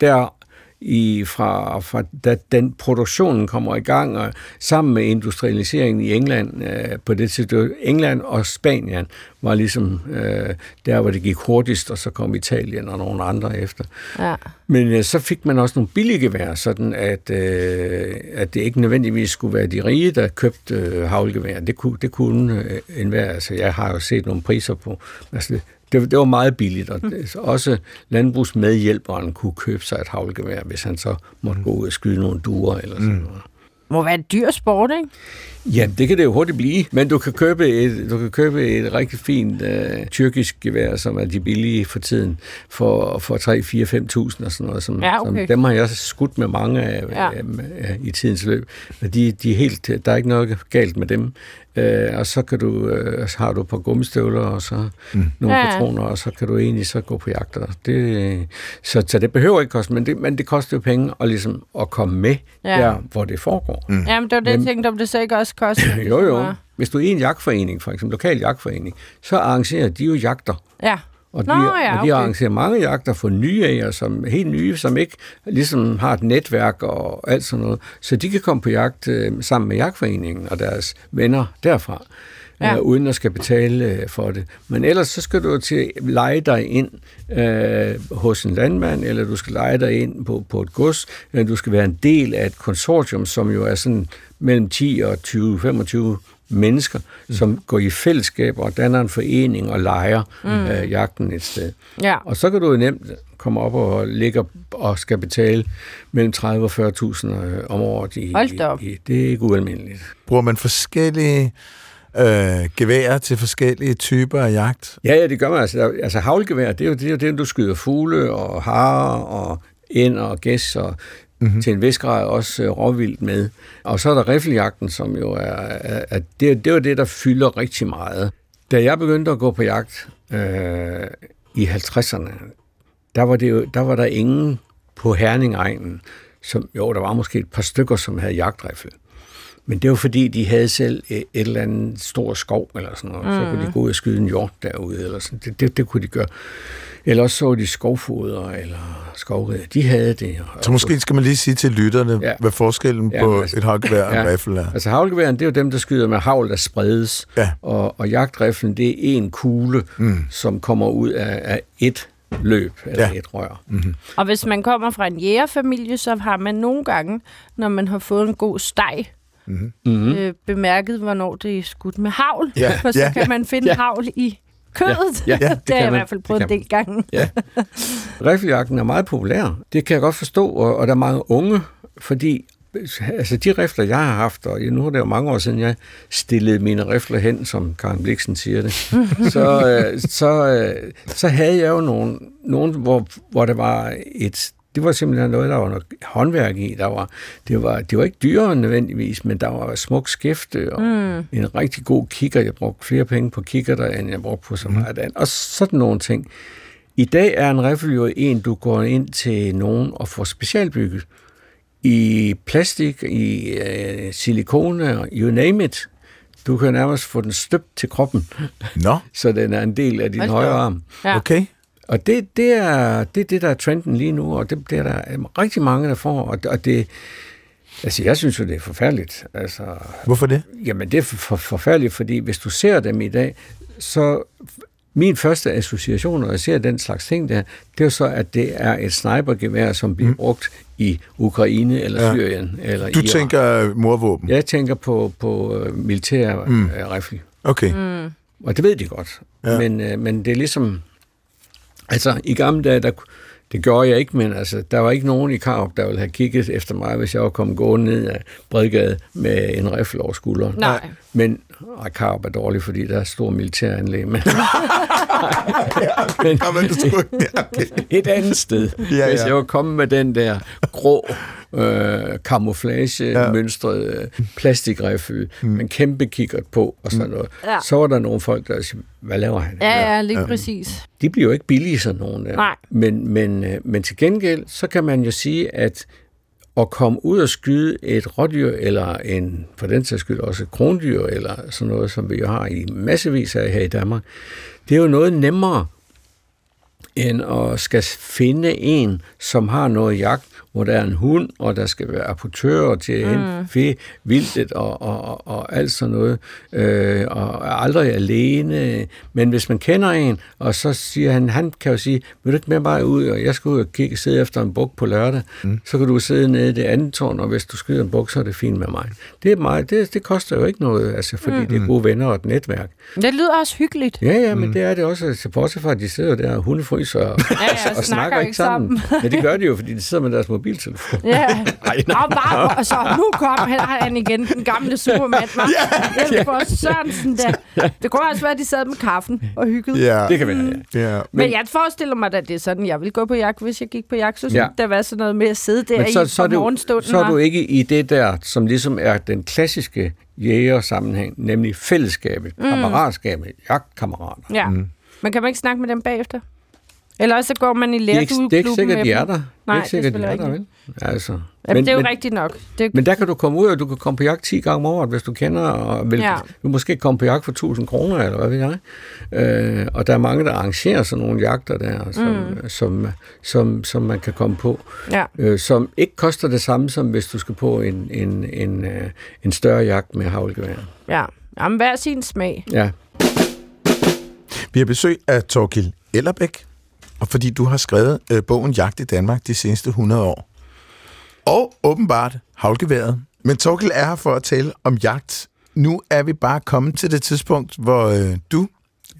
D: der i, fra, fra da den produktionen kommer i gang, og sammen med industrialiseringen i England, øh, på det tidspunkt, England og Spanien var ligesom øh, der, hvor det gik hurtigst, og så kom Italien og nogle andre efter.
C: Ja.
D: Men øh, så fik man også nogle billige gevær, sådan at, øh, at det ikke nødvendigvis skulle være de rige, der købte øh, havlgevær. Det kunne, det kunne øh, enhver. Altså, jeg har jo set nogle priser på. Altså, det, det var meget billigt, og det, så også landbrugsmedhjælperen kunne købe sig et havlgevær, hvis han så måtte gå ud og skyde nogle duer eller sådan noget.
C: Må være en dyr sport, ikke?
D: Ja, det kan det jo hurtigt blive, men du kan købe et, du kan købe et rigtig fint uh, tyrkisk gevær, som er de billige for tiden, for, for 3, 4, 5.000 og sådan noget. Som,
C: Ja, okay.
D: som, dem har jeg også skudt med mange af
C: Ja.
D: ja. uh, i tidens løb. Og de, de er helt, der er ikke noget galt med dem. Uh, og så kan du, uh, så har du et par gummistøvler og så mm. nogle
C: Ja,
D: patroner, og så kan du egentlig så gå på jagt. Det, så, så det behøver ikke koste, men det, men det koster jo penge at, ligesom, at komme med
C: Ja.
D: ja. der, hvor det foregår.
C: Mm. Jamen, det var det, jeg tænkte, om det så ikke også koster. [laughs]
D: Jo, jo. Hvis du er i en jagtforening, for eksempel lokal jagtforening, så arrangerer de jo jagter.
C: Ja.
D: Og de,
C: Nå, ja,
D: og de
C: okay.
D: arrangerer mange jagter for nye jæger, som helt nye, som ikke ligesom har et netværk og alt sådan noget. Så de kan komme på jagt øh, sammen med jagtforeningen og deres venner derfra,
C: Ja.
D: øh, uden at skal betale øh, for det. Men ellers så skal du til at lege dig ind øh, hos en landmand, eller du skal lege dig ind på, på et gods, eller du skal være en del af et konsortium, som jo er sådan mellem 10 og 20-25 mennesker, mm. som går i fællesskab og danner en forening og leger mm. øh, jagten et sted.
C: Ja.
D: Og så kan du jo nemt komme op og ligge og skal betale mellem 30 og 40.000 øh, om året. I,
C: Hold da op.
D: I, det er ikke ualmindeligt.
B: Bruger man forskellige øh, geværer til forskellige typer af jagt?
D: Ja, ja, det gør man. Altså, altså havlgevær, det er jo det, er jo det, du skyder fugle og harer og ind og gæs og mm-hmm. til en vis grad også øh, råvildt med. Og så er der riffeljagten, som jo er, er, er det, det jo det, der fylder rigtig meget. Da jeg begyndte at gå på jagt øh, i 50'erne, der var, det jo, der var der ingen på Herningegnen, som, jo, der var måske et par stykker, som havde jagtriffel. Men det var fordi, de havde selv et eller andet stor skov eller sådan noget. Mm. Så kunne de gå ud og skyde en hjort derude. Eller sådan. Det, det, det kunne de gøre. Eller også så de skovfoder eller skovrider. De havde det. Og
B: Så måske skal man lige sige til lytterne, ja. Hvad forskellen
D: Ja,
B: på
D: altså-
B: et havlgevær og en
D: Ja.
B: riffel er.
D: Altså havlgeværen, det er jo dem, der skyder med havl, der spredes.
B: Ja.
D: Og, og jagtriflen, det er en kugle, mm. som kommer ud af, af et løb, eller
B: Ja.
D: et rør. Mm.
C: Og hvis man kommer fra en jægerfamilie, så har man nogle gange, når man har fået en god steg, mm-hmm. øh, bemærket, hvornår det er skudt med havl.
B: Ja, [laughs]
C: For så
B: ja,
C: kan man finde
D: ja.
C: havl i kødet.
D: Ja, ja, [laughs] det
C: det har jeg i hvert fald prøvet en del gange.
D: Ja. [laughs] Riffeljagten er meget populær. Det kan jeg godt forstå, og, og der er mange unge, fordi altså de rifler, jeg har haft, og nu er det jo mange år siden, jeg stillede mine rifler hen, som Karen Bliksen siger det, så, øh, så, øh, så havde jeg jo nogle, nogle hvor, hvor der var et det var simpelthen noget, der var noget håndværk i. Der var, det, var, det var ikke dyrere nødvendigvis, men der var smuk skæfte og mm. en rigtig god kigger. Jeg brugte flere penge på kigger, der, end jeg brugte på så meget andet. Og sådan nogle ting. I dag er en riffel jo en, du går ind til nogen og får specialbygget. I plastik, i øh, silikone, og you name it. Du kan nærmest få den støbt til kroppen,
B: Nå, [laughs]
D: så den er en del af din
C: Hold
D: højre arm.
C: Ja.
B: okay.
D: Og det, det, er, det er det, der er trenden lige nu, og det, det er der rigtig mange, der får. Og, og det, altså, jeg synes jo, det er forfærdeligt. Altså,
B: Hvorfor det?
D: jamen, det er for, for, forfærdeligt, fordi hvis du ser dem i dag, så min første association, når jeg ser den slags ting der, det er jo så, at det er et snipergevær, som bliver mm. brugt i Ukraine eller
B: Ja.
D: Syrien eller
B: Du
D: Iran.
B: tænker morvåben?
D: Jeg tænker på, på øh, militære mm. rifle.
B: Okay.
C: Mm.
D: Og det ved de godt.
B: Ja.
D: Ja. Men, øh, men det er ligesom... Altså, i gamle dage, der, det gjorde jeg ikke, men altså, der var ikke nogen i Karup, der ville have kigget efter mig, hvis jeg var kommet gående ned af Bredgade med en riffel over skulderen.
C: Nej.
D: Men ej, Karup er dårlig, fordi der er stor militæranlæg. Men, [laughs] men
B: Nå, men du skulle... Ja, [laughs] okay.
D: et andet sted,
B: Ja,
D: ja, hvis jeg var kommet med den der grå øh, camouflage-mønstrede ja. plastikriffel mm. med en kæmpe kikkert på og sådan noget,
C: Ja.
D: så var der nogle folk, der siger, hvad laver han?
C: Ja, ja, lige ja. præcis.
D: De bliver jo ikke billige, sådan nogle der.
C: Nej.
D: Men, men, øh, men til gengæld, så kan man jo sige, at at komme ud og skyde et rådyr, eller en, for den sags skyld også et krondyr, eller sådan noget, som vi jo har i massevis af her i Danmark, det er jo noget nemmere, end at skal finde en, som har noget jagt, hvor der er en hund, og der skal være apportører til at hente mm. vildtet og, og, og, og alt sådan noget, øh, og er aldrig alene. Men hvis man kender en, og så siger han, han kan jo sige, vil du ikke med mig ud, og jeg skal ud og kigge, sidde efter en buk på lørdag, mm. så kan du sidde nede i det andet tårn, og hvis du skyder en buk, så er det fint med mig. Det, er meget, det, det koster jo ikke noget, altså, fordi mm. det er gode venner og et netværk.
C: Det lyder også hyggeligt.
D: Ja, ja, men mm. det er det også, bortset fra, at de sidder der og hundefryser og, ja,
C: ja,
D: og, og snakker ikke sammen. sammen. ja, det gør de jo, [laughs] fordi de sidder med deres mobiltelefon.
C: Ja. [laughs] Ej, nej. Og, bare, og så nu kom han, igen, den gamle supermand. Ja, ja. for Sørensen der. Det kunne også være, at de sad med kaffen og hyggede.
D: Ja. Det kan være, ja.
C: ja. Men, Men jeg forestiller mig, at det er sådan, jeg vil gå på jagt, hvis jeg gik på jagt. Så ja. der var sådan noget med at sidde der Men så, i så,
D: så, så er du ikke i det der, som ligesom er den klassiske jæger-sammenhæng, nemlig fællesskabet, mm. kammeratskabet, jagtkammerater.
C: Ja. Mm. Men kan man ikke snakke med dem bagefter? Eller så går man i lærdueklubben
D: Det er ikke sikkert, de er der. Nej, det er ikke sikkert, de er der, vel? Altså.
C: Jamen, men, det er jo men, rigtigt nok. Det...
D: Men der kan du komme ud, og du kan komme på jagt 10 gange om året, hvis du kender, og vil, ja. du måske komme på jagt for 1000 kroner, eller hvad ved jeg. Øh, og der er mange, der arrangerer sådan nogle jagter der, som, mm. som, som, som man kan komme på, ja. øh, som ikke koster det samme, som hvis du skal på en, en, en, øh, en større jagt med havlgevær.
C: Ja, Jamen, hver sin smag.
D: Ja.
B: Vi har besøg af Torkil Ellerbæk, fordi du har skrevet øh, bogen Jagt i Danmark de seneste 100 år. Og åbenbart havlgeværet. Men Torkil er her for at tale om jagt. Nu er vi bare kommet til det tidspunkt, hvor øh, du,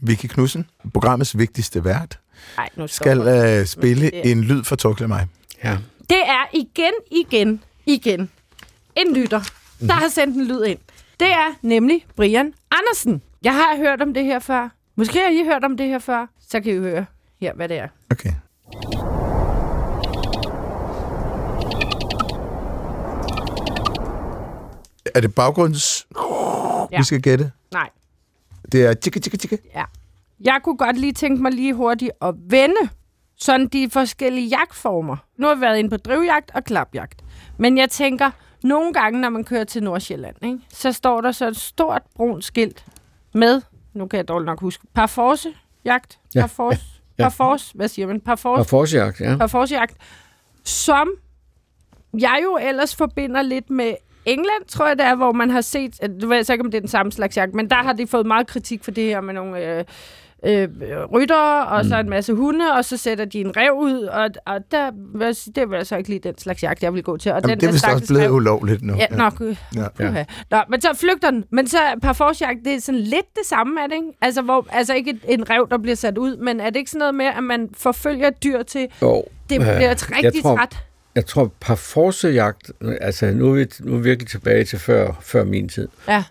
B: Vicky Knudsen, programmets vigtigste vært, Ej, nu skal øh, spille det... en lyd for Torkil og mig.
D: Ja.
C: Det er igen, igen, igen en lytter, der har sendt en lyd ind. Det er nemlig Brian Andersen. Jeg har hørt om det her før. Måske har I hørt om det her før. Så kan I høre her, hvad det er.
B: Okay. Er det baggrunds... Ja. Vi skal gætte?
C: Nej.
B: Det er tjekke, tjekke, tjekke.
C: Ja. Jeg kunne godt lige tænke mig lige hurtigt at vende sådan de forskellige jagtformer. Nu har vi været inde på drivjagt og klapjagt. Men jeg tænker, nogle gange, når man kører til Nordsjælland, ikke, så står der så et stort brunt skilt med, nu kan jeg dårligt nok huske, parforce jagt, ja. parforce, ja. parforce, hvad siger man?
D: Parforce, parforce jagt, ja.
C: Parforce jagt, som jeg jo ellers forbinder lidt med England, tror jeg det er, hvor man har set, du ved så ikke, om det er den samme slags jagt, men der har de fået meget kritik for det her med nogle øh, øh, rytter, og mm. så en masse hunde, og så sætter de en rev ud, og, og der, det var så ikke lige den slags jagt, jeg vil gå til. Og
B: Jamen,
C: den,
B: det er vist også blevet rev, ulovligt nu.
C: Ja, nok. Ja. Ja. Nå, men så flygter den. Men så parforcejagt, det er sådan lidt det samme, er det ikke? Altså, hvor, altså ikke en rev, der bliver sat ud, men er det ikke sådan noget med, at man forfølger dyr til,
D: jo.
C: det bliver et rigtig træt?
D: Jeg tror, par forsejagt, altså nu er, vi, nu er vi virkelig tilbage til før, før min tid.
C: Ja.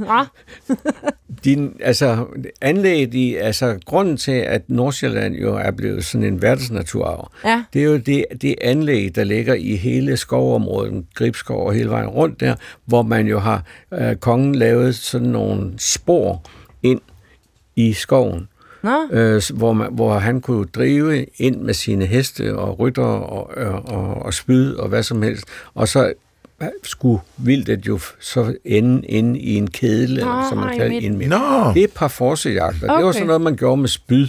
C: ja. [laughs]
D: Din, altså, anlægget i, altså, grunden til, at Nordsjælland jo er blevet sådan en verdensnaturarv,
C: ja.
D: det er jo det, det anlæg, der ligger i hele skovområdet, Gribskov og hele vejen rundt der, hvor man jo har, øh, kongen lavet sådan nogle spor ind i skoven øh, hvor, man, hvor han kunne drive ind med sine heste og rytter og, og, og, og spyd og hvad som helst. Og så skulle vildtet jo så ende inde i en kedel, Nå, som man kalder ind med.
B: Nå.
D: Det er et par forsejagter. Okay. Det var sådan noget, man gjorde med spyd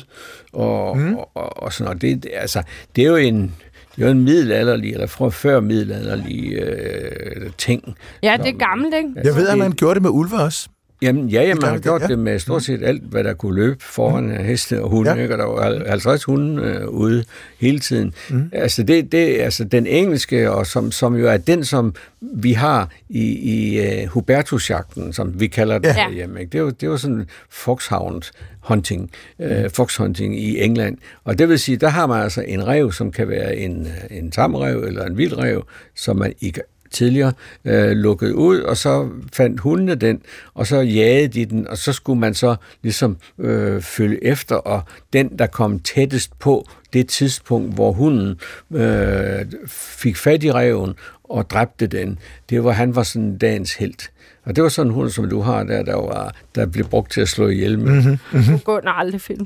D: og, mm. og, og, og sådan noget. Det, det, altså, det er jo en det er jo en middelalderlig, eller fra før middelalderlig øh, ting.
C: Ja, det er gammelt, ikke?
B: Jeg ved, at man gjorde det med ulve også.
D: Jamen, ja, jamen, man har gjort ja. det med stort set alt, hvad der kunne løbe foran mm. heste og hunde. Ja. Ikke? Og der var 50 hunde øh, ude hele tiden. Mm. Altså, det, det, altså, den engelske, og som, som jo er den, som vi har i, i uh, Hubertusjagten, som vi kalder det ja. hjemme. Ikke? Det, jo, det jo sådan foxhound hunting, mm. uh, foxhunting i England. Og det vil sige, der har man altså en rev, som kan være en, en tamrev eller en vildrev, som man ikke tidligere øh, lukket ud, og så fandt hundene den, og så jagede de den, og så skulle man så ligesom øh, følge efter, og den, der kom tættest på det tidspunkt, hvor hunden øh, fik fat i reven og dræbte den, det var, han var sådan dagens held. Og det var sådan en hund, som du har der, der, var, der blev brugt til at slå ihjel med. Mm-hmm.
C: Mm-hmm. Du går aldrig film.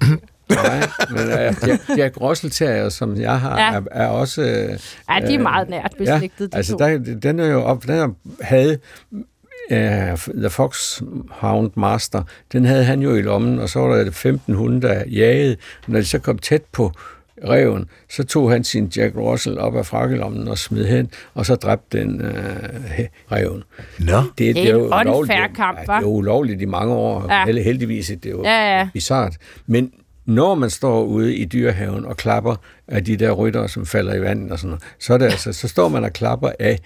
C: [laughs]
D: Nej, men uh, Jack, Jack Russell som jeg har, ja. er, er også... Uh,
C: ja, de er meget nært beslægtet,
D: ja, altså, der, den er jo op, den er, havde uh, The Fox Hound Master, den havde han jo i lommen, og så var der 15 hunde, der jagede. Når de så kom tæt på reven, så tog han sin Jack Russell op af frakkelommen og smed hen, og så dræbte den uh, reven.
B: Nå.
C: Det, det, det er jo ulovligt. Kamp,
D: ja, det er jo ulovligt i mange år. Ja. Heldigvis det er jo
C: ja, ja.
D: bizart. Men når man står ude i dyrehaven og klapper af de der rytter, som falder i vandet og sådan noget, så, er det altså, så står man og klapper af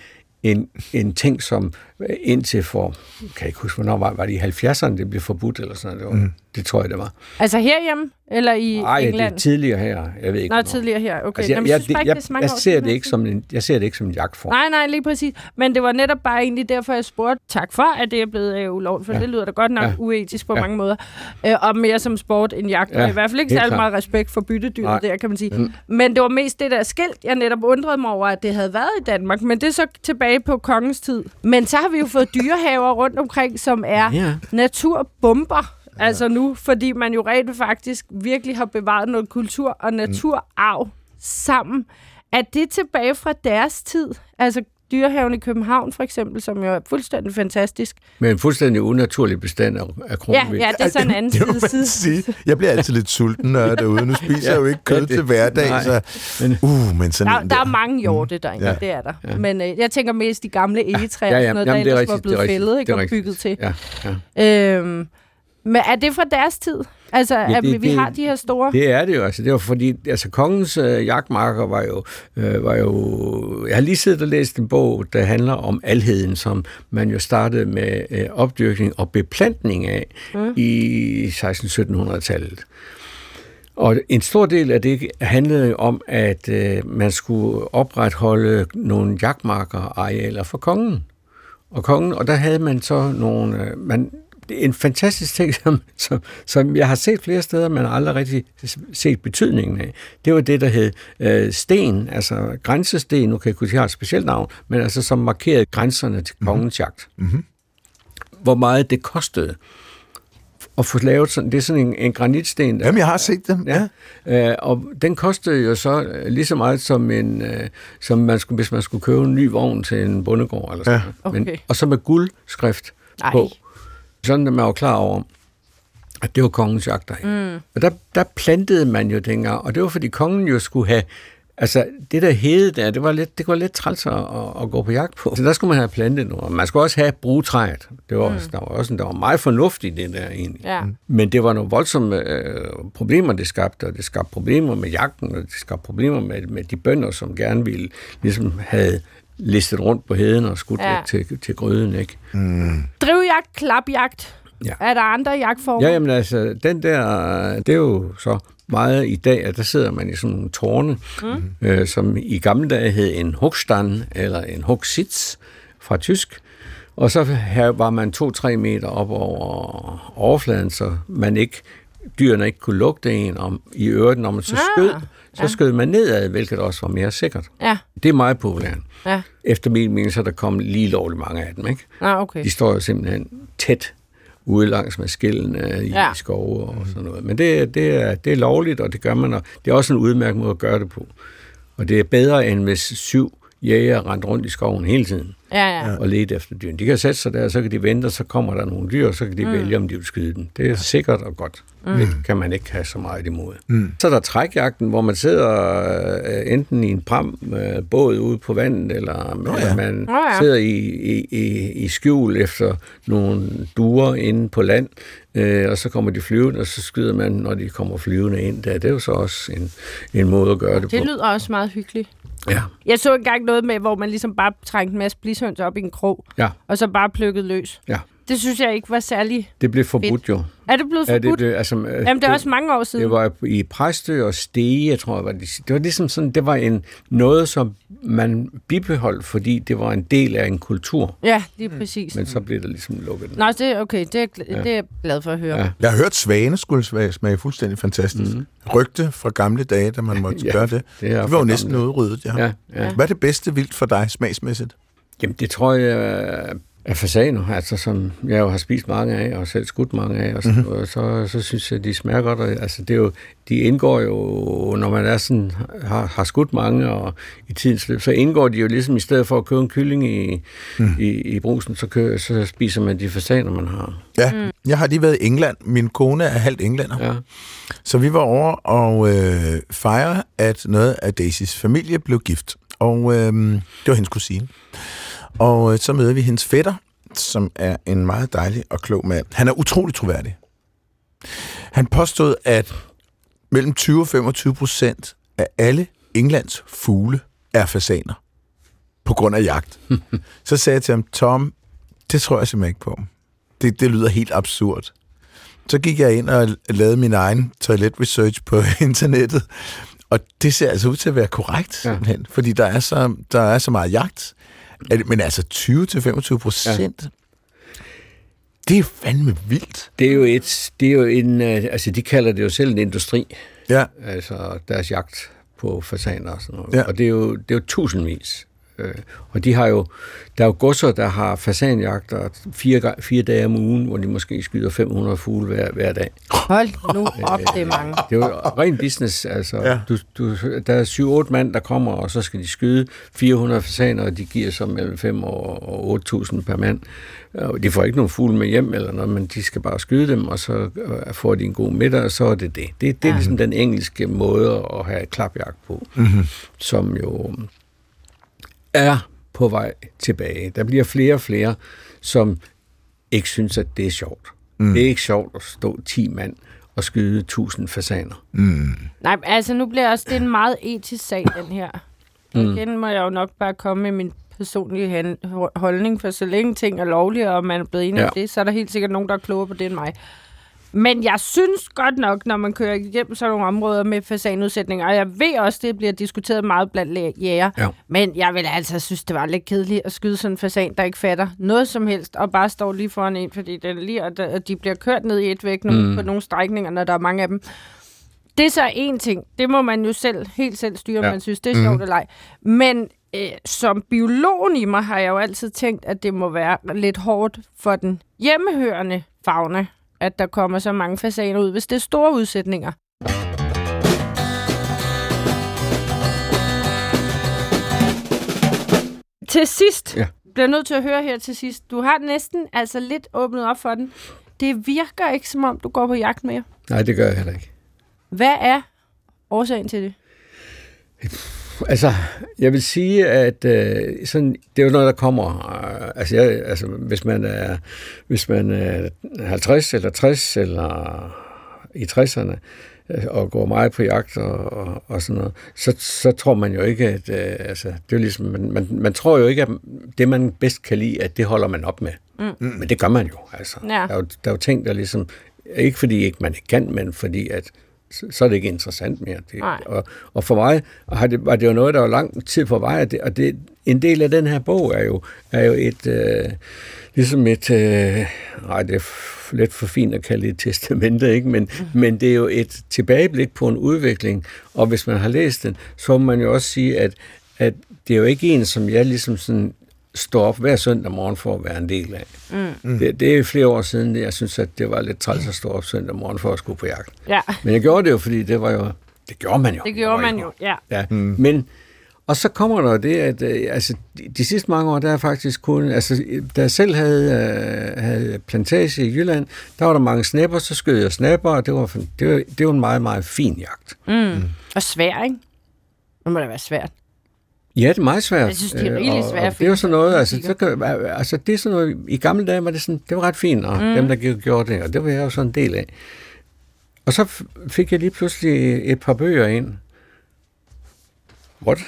D: en, en ting, som øh, indtil for, kan jeg ikke huske, hvornår var, var det i 70'erne, det blev forbudt eller sådan noget. Det var, mm. Det tror jeg, det var.
C: Altså herhjemme, eller i
D: Ej,
C: England?
D: det er tidligere her. Jeg ved ikke.
C: Nå, tidligere her. Okay.
D: Altså, jeg,
C: Jamen,
D: jeg,
C: synes faktisk,
D: jeg,
C: det er så mange
D: jeg,
C: år
D: ser det ikke som en, jeg ser det ikke som en jagtform.
C: Nej, nej, lige præcis. Men det var netop bare egentlig derfor, jeg spurgte, tak for, at det er blevet øh, ulovligt, for ja. Det lyder da godt nok ja. Uetisk på ja. Mange måder. Øh, og mere som sport end jagt, ja, og i hvert fald ikke særlig meget respekt for byttedyret
D: Nej.
C: der, kan man sige. Mm. Men det var mest det der skilt, jeg netop undrede mig over, at det havde været i Danmark. Men det er så tilbage på kongens tid. Men så har vi jo fået dyrehaver rundt omkring, som er
D: Ja.
C: naturbomber. Altså nu, fordi man jo rent faktisk virkelig har bevaret noget kultur og naturarv sammen. Er det tilbage fra deres tid? Altså dyrehaven i København for eksempel, som jo er fuldstændig fantastisk.
D: Med en fuldstændig unaturlig bestand af, af
C: Ja,
D: kronvildt.
C: ja, det er så en anden [laughs]
B: det
C: side.
B: man
C: side.
B: sige. Jeg bliver altid lidt sulten, når jeg er derude. Nu spiser jeg jo ikke kød
D: Ja, det-
B: til hverdag,
D: nej.
B: så...
D: Men-
B: Uh, men sådan
C: Der,
B: en
C: der er mange hjorte derinde, ja.
B: Ja.
C: det er der. Ja.
D: Ja.
C: Men øh, jeg tænker mest de gamle egetræer,
D: Ja,
C: ja,
D: ja,
C: ja. noget,
D: jamen,
C: der
D: det er
C: ellers var
D: rigtigt, det
C: blevet
D: rigtigt,
C: fældet ikke,
D: det
C: og bygget til.
D: Ja, ja.
C: Øhm, men er det fra deres tid? Altså, ja,
D: Ja,
C: at
D: det-
C: vi
D: det-
C: har de her store...
D: Det er det jo. Altså, det var fordi, altså kongens øh, jagtmarker var jo, øh, var jo... Jeg har lige siddet og læst en bog, der handler om alheden, som man jo startede med øh, opdyrkning og beplantning af mm. i 1600-1700-tallet. Og en stor del af det handlede om, at øh, man skulle opretholde nogle jagtmarker arealer for kongen. Og kongen, og der havde man så nogle... Øh, man, det en fantastisk ting, som, som, som jeg har set flere steder, men aldrig rigtig set betydningen af. Det var det, der hed øh, sten, altså grænsesten, nu kan jeg ikke have et specielt navn, men altså som markerede grænserne til kongens jagt. Mm-hmm. Hvor meget det kostede at få lavet sådan, det er sådan en, en granitsten, der,
B: Jamen, jeg har set dem. Ja.
D: Ja. Øh, og den kostede jo så øh, lige så meget som en, øh, som man skulle, hvis man skulle købe en ny vogn til en bondegård eller sådan
B: Ja.
D: noget. Men,
C: Okay.
D: og så med guldskrift
C: Ej.
D: på. Sådan at man var klar over, at det var kongens jagter. Mm. Og der, der plantede man jo dengang, og det var fordi kongen jo skulle have Altså, det der hede der, det var lidt, det var lidt træls at, at, at, gå på jagt på. Så der skulle man have plantet noget. Man skulle også have brugtræet. Det var, mm. der var også der var meget fornuftigt det der egentlig.
C: Ja.
D: Men det var nogle voldsomme øh, problemer, det skabte, og det skabte problemer med jagten, og det skabte problemer med, med de bønder, som gerne ville, ligesom havde listet rundt på heden og skudt
C: Ja.
D: ja. til, til gryden, ikke?
C: Drivjagt, klapjagt.
D: Ja.
C: Er der andre jagtformer?
D: Ja, jamen altså, den der, det er jo så meget i dag, at der sidder man i sådan nogle tårne, mm. øh, som i gamle dage hed en hugstand eller en hugsitz fra tysk. Og så her var man 2-3 meter op over overfladen, så man ikke, dyrene ikke kunne lugte en om i øret, når man så
C: Ah,
D: skød, så
C: ja.
D: skød man nedad, hvilket også var mere sikkert.
C: Ja,
D: Det er meget populært.
C: ja.
D: Efter min mening, så er der kommet lige lovligt mange af dem, ikke?
C: Ah, okay.
D: De står jo simpelthen tæt ude langs med skillene i
C: Ja.
D: ja. skove og sådan noget. Men det, det, er, det er lovligt, og det gør man, og det er også en udmærket måde at gøre det på. Og det er bedre, end hvis syv jæger rendte rundt i skoven hele tiden
C: Ja, ja.
D: og lede efter dyrene. De kan sætte sig der, og så kan de vente, og så kommer der nogle dyr, og så kan de mm. vælge, om de vil skyde dem. Det er sikkert og godt. Mm. Det kan man ikke have så meget imod. Mm. Så er der trækjagten, hvor man sidder øh, enten i en pram øh, båd ude på vandet, eller
B: ja.
D: ja. man
C: Nå ja.
D: sidder i, i, i, i skjul efter nogle duer inde på land, øh, og så kommer de flyvende, og så skyder man, når de kommer flyvende ind. Der. Det er jo så også en, en måde at gøre det,
C: Det
D: på.
C: lyder også meget hyggeligt.
D: Ja,
C: Jeg så engang noget med, hvor man ligesom bare trængte en masse blishøns op i en krog,
D: ja,
C: og så bare plukkede løs.
D: ja.
C: Det synes jeg ikke var særlig...
D: Det blev forbudt jo.
C: Er det blevet
D: Ja,
C: forbudt?
D: det, det, altså, øh,
C: Jamen, det er også mange år siden.
D: Det var i Præstø og Stege, jeg tror, var det, det var ligesom sådan, det var en, noget, som man bibeholdt, fordi det var en del af en kultur.
C: Ja, lige præcis.
D: Men så blev det ligesom lukket.
C: Nå, det okay. Det er, ja. det er jeg glad for at høre.
D: Ja.
B: Jeg har hørt svane skulle smage, fuldstændig fantastisk. Mm. Rygte fra gamle dage, da man måtte [laughs]
D: Ja,
B: gøre det.
D: det
B: Det var jo næsten udryddet, ja.
D: Ja, ja.
B: Hvad er det bedste vildt for dig smagsmæssigt?
D: Jamen, det tror jeg er fasaner, altså, som jeg jo har spist mange af, og selv skudt mange af, og så, mm-hmm. og så, så synes jeg, de smager godt. Og, altså, det er jo, de indgår jo, når man er sådan, har, har skudt mange, og i tidens løb, så indgår de jo ligesom, i stedet for at købe en kylling i, mm. i, i brusen, så, kø, så spiser man de fasaner, man har.
B: Ja, mm. jeg har lige været i England. Min kone er halvt englænder.
D: Ja.
B: Så vi var over og øh, fejre, at noget af Daisys familie blev gift. Og øh, det var hendes kusine. Og øh, så møder vi hendes fætter, som er en meget dejlig og klog mand. Han er utrolig troværdig. Han påstod, at mellem 20 og 25 procent af alle Englands fugle er fasaner. På grund af jagt. [laughs] så sagde jeg til ham, Tom, det tror jeg simpelthen ikke på. Det, det lyder helt absurd. Så gik jeg ind og lavede min egen toilet research på [laughs] internettet, og det ser altså ud til at være korrekt, ja. simpelthen, fordi der er, så, der er så meget jagt. Men altså 20-25 procent, ja. det er fandme vildt.
D: Det er jo, et, det er jo en, øh, altså de kalder det jo selv en industri,
B: Ja,
D: altså deres jagt på fasaner og sådan noget.
B: Ja.
D: Og det er, jo, det er jo tusindvis. Øh, og de har jo, der er jo godser, der har fasanjagter fire, fire dage om ugen, hvor de måske skyder 500 fugle hver, hver dag.
C: Hold nu op, det er mange.
D: Det er jo ren business, altså.
B: Ja.
D: Ja. Du, du, der er 7-8 mand, der kommer, og så skal de skyde 400 fasaner, og de giver så mellem 5 og, og 8.000 per mand. Og de får ikke nogen fugle med hjem eller noget, men de skal bare skyde dem, og så øh, får de en god middag, og så er det det. Det, det er
C: Ja.
D: ligesom den engelske måde at have klapjagt på, mm-hmm. som jo er på vej tilbage. Der bliver flere og flere, som ikke synes, at det er sjovt. Mm. Det er ikke sjovt at stå 10 mand og skyde 1000 fasaner.
C: Nej, men altså nu bliver også, det er en meget etisk sag, den her. Mm. Igen må jeg jo nok bare komme med min personlige holdning, for så længe ting er lovlige, og man er blevet enig. Ja. om det, så er der helt sikkert nogen, der er klogere på det end mig. Men jeg synes godt nok, når man kører igennem sådan nogle områder med fasanudsætninger, og jeg ved også, det bliver diskuteret meget blandt jæger,
D: Ja.
C: men jeg vil altså synes, det var lidt kedeligt at skyde sådan en fasan, der ikke fatter noget som helst, og bare står lige foran en, fordi den lige, og de bliver kørt ned i et væk mm. på nogle strækninger, når der er mange af dem. Det er så en ting. Det må man jo selv, helt selv styre,
D: Ja.
C: man synes, det er sjovt eller ej. Men øh, som biologen i mig har jeg jo altid tænkt, at det må være lidt hårdt for den hjemmehørende fauna, at der kommer så mange fasaner ud, hvis det er store udsætninger. Til sidst,
D: Ja.
C: bliver nødt til at høre her til sidst. Du har næsten altså lidt åbnet op for den. Det virker ikke, som om du går på jagt mere.
D: Nej, det gør jeg heller ikke.
C: Hvad er årsagen til det?
D: Altså, jeg vil sige, at øh, sådan, det er jo noget, der kommer. Øh, altså, jeg, altså, hvis man er hvis man er 50 eller 60 eller i 60'erne øh, og går meget på jagt og, og, og sådan noget, så, så tror man jo ikke, at øh, altså, det er ligesom, man, man, man tror jo ikke, at det, man bedst kan lide, at det holder man op med. Mm. Men det gør man jo. Altså.
C: Ja.
D: Der, er jo der er jo ting, der ligesom, ikke fordi ikke man ikke kan, men fordi at så så er det ikke interessant mere. Det,
C: Nej.
D: og, og for mig har det, var det jo noget, der var lang tid på vej, og, det, og det, en del af den her bog er jo, er jo et, øh, ligesom et, øh, nej, det er lidt for fint at kalde det et testamente, ikke? Men, mm. men det er jo et tilbageblik på en udvikling, og hvis man har læst den, så må man jo også sige, at, at det er jo ikke en, som jeg ligesom sådan står op hver søndag morgen for at være en del af. Mm. Det, det er flere år siden, jeg synes, at det var lidt træls at stå op søndag morgen for at skulle på jagt.
C: Ja,
D: Men jeg gjorde det jo, fordi det var jo... Det gjorde man jo.
C: det gjorde man jo. Ja.
D: Ja, mm. men... Og så kommer der det, at øh, altså, de, de sidste mange år, der er faktisk kun... Altså, da jeg selv havde, øh, havde plantage i Jylland, der var der mange snapper, så skød jeg snapper, og det var, det var, det var en meget, meget fin jagt.
C: Mm. Og svær, ikke? Nu må det være svært.
D: Ja, det er meget svært.
C: Jeg synes, det er
D: Øh,
C: rigeligt
D: og-
C: svært,
D: Og det er jo sådan noget, altså, så kan, altså, det er sådan noget, i gamle dage var det sådan, det var ret fint, og mm. dem, der gjorde det, og det var jeg jo sådan en del af. Og så fik jeg lige pludselig et par bøger ind. What?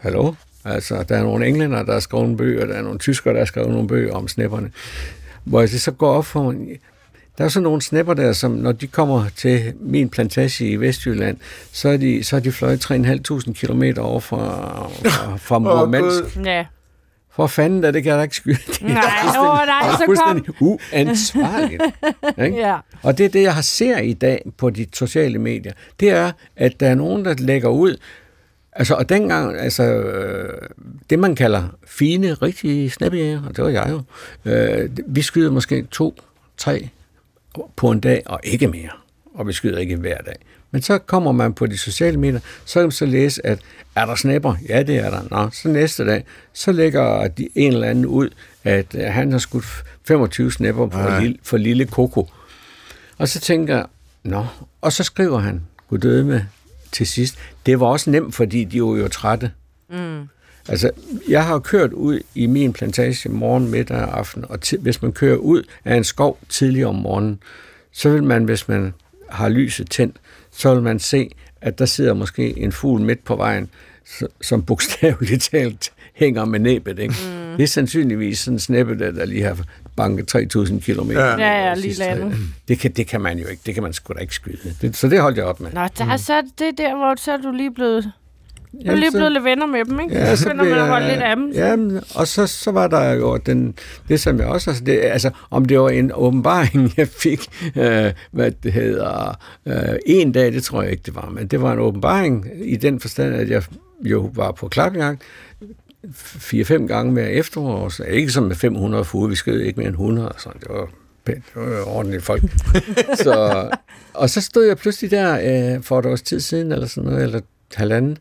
D: Hallo? Altså, der er nogle englænder, der har skrevet nogle bøger, der er nogle tyskere, der har skrevet nogle bøger om snipperne. Hvor jeg så går op for, der er sådan nogle snapper der, som når de kommer til min plantage i Vestjylland, så er de, så er de fløjet 3.500 km over fra, fra, fra [laughs] Murmansk.
C: Ja.
D: For fanden da, det kan jeg da ikke skyde. Det [laughs] er
C: Nej, åh, nej, så kom. [laughs]
D: uansvarligt. ikke?
C: Ja.
D: Og det er det, jeg har ser i dag på de sociale medier. Det er, at der er nogen, der lægger ud, Altså, og dengang, altså, øh, det man kalder fine, rigtige snappejæger, og det var jeg jo, øh, vi skyder måske to, tre på en dag, og ikke mere. Og vi skyder ikke hver dag. Men så kommer man på de sociale medier, så kan man så læse, at er der snapper? Ja, det er der. Nå, så næste dag, så lægger de en eller anden ud, at øh, han har skudt 25 snapper for, lille, for lille koko. Og så tænker jeg, nå, og så skriver han, Gud døde med til sidst. Det var også nemt, fordi de var jo trætte. Mm. Altså, jeg har kørt ud i min plantage morgen, middag og aften, og ti- hvis man kører ud af en skov tidligere om morgenen, så vil man, hvis man har lyset tændt, så vil man se, at der sidder måske en fugl midt på vejen, som bogstaveligt [laughs] talt hænger med næbbet. Ikke? Mm. Det er sandsynligvis sådan en snæppe, der, der lige har banke 3.000 km.
B: Ja.
C: Ja, ja, lige landet. [clears throat]
D: Det kan, det kan man jo ikke. Det kan man sgu da ikke skyde. Det, så det holdt jeg op med.
C: Nå, der, så er det der, hvor så er du lige blevet... Du er lige
D: så-
C: blevet lidt venner med dem, ikke?
D: Ja,
C: så
D: så blev
C: at holde
D: jeg-
C: lidt af dem.
D: Ja, men- og så, så var der jo den, det, som jeg også... Altså, det, altså, om det var en åbenbaring, [laughs] jeg fik, øh, hvad det hedder, øh, en dag, det tror jeg ikke, det var, men det var en åbenbaring i den forstand, at jeg jo var på klapjagt fire-fem gange hver efterår, så ikke som med 500 fugle, vi skød ikke mere end 100, så det var pænt, det var ordentligt folk. [laughs] så, og så stod jeg pludselig der øh, for et års tid siden, eller sådan noget, eller halvanden,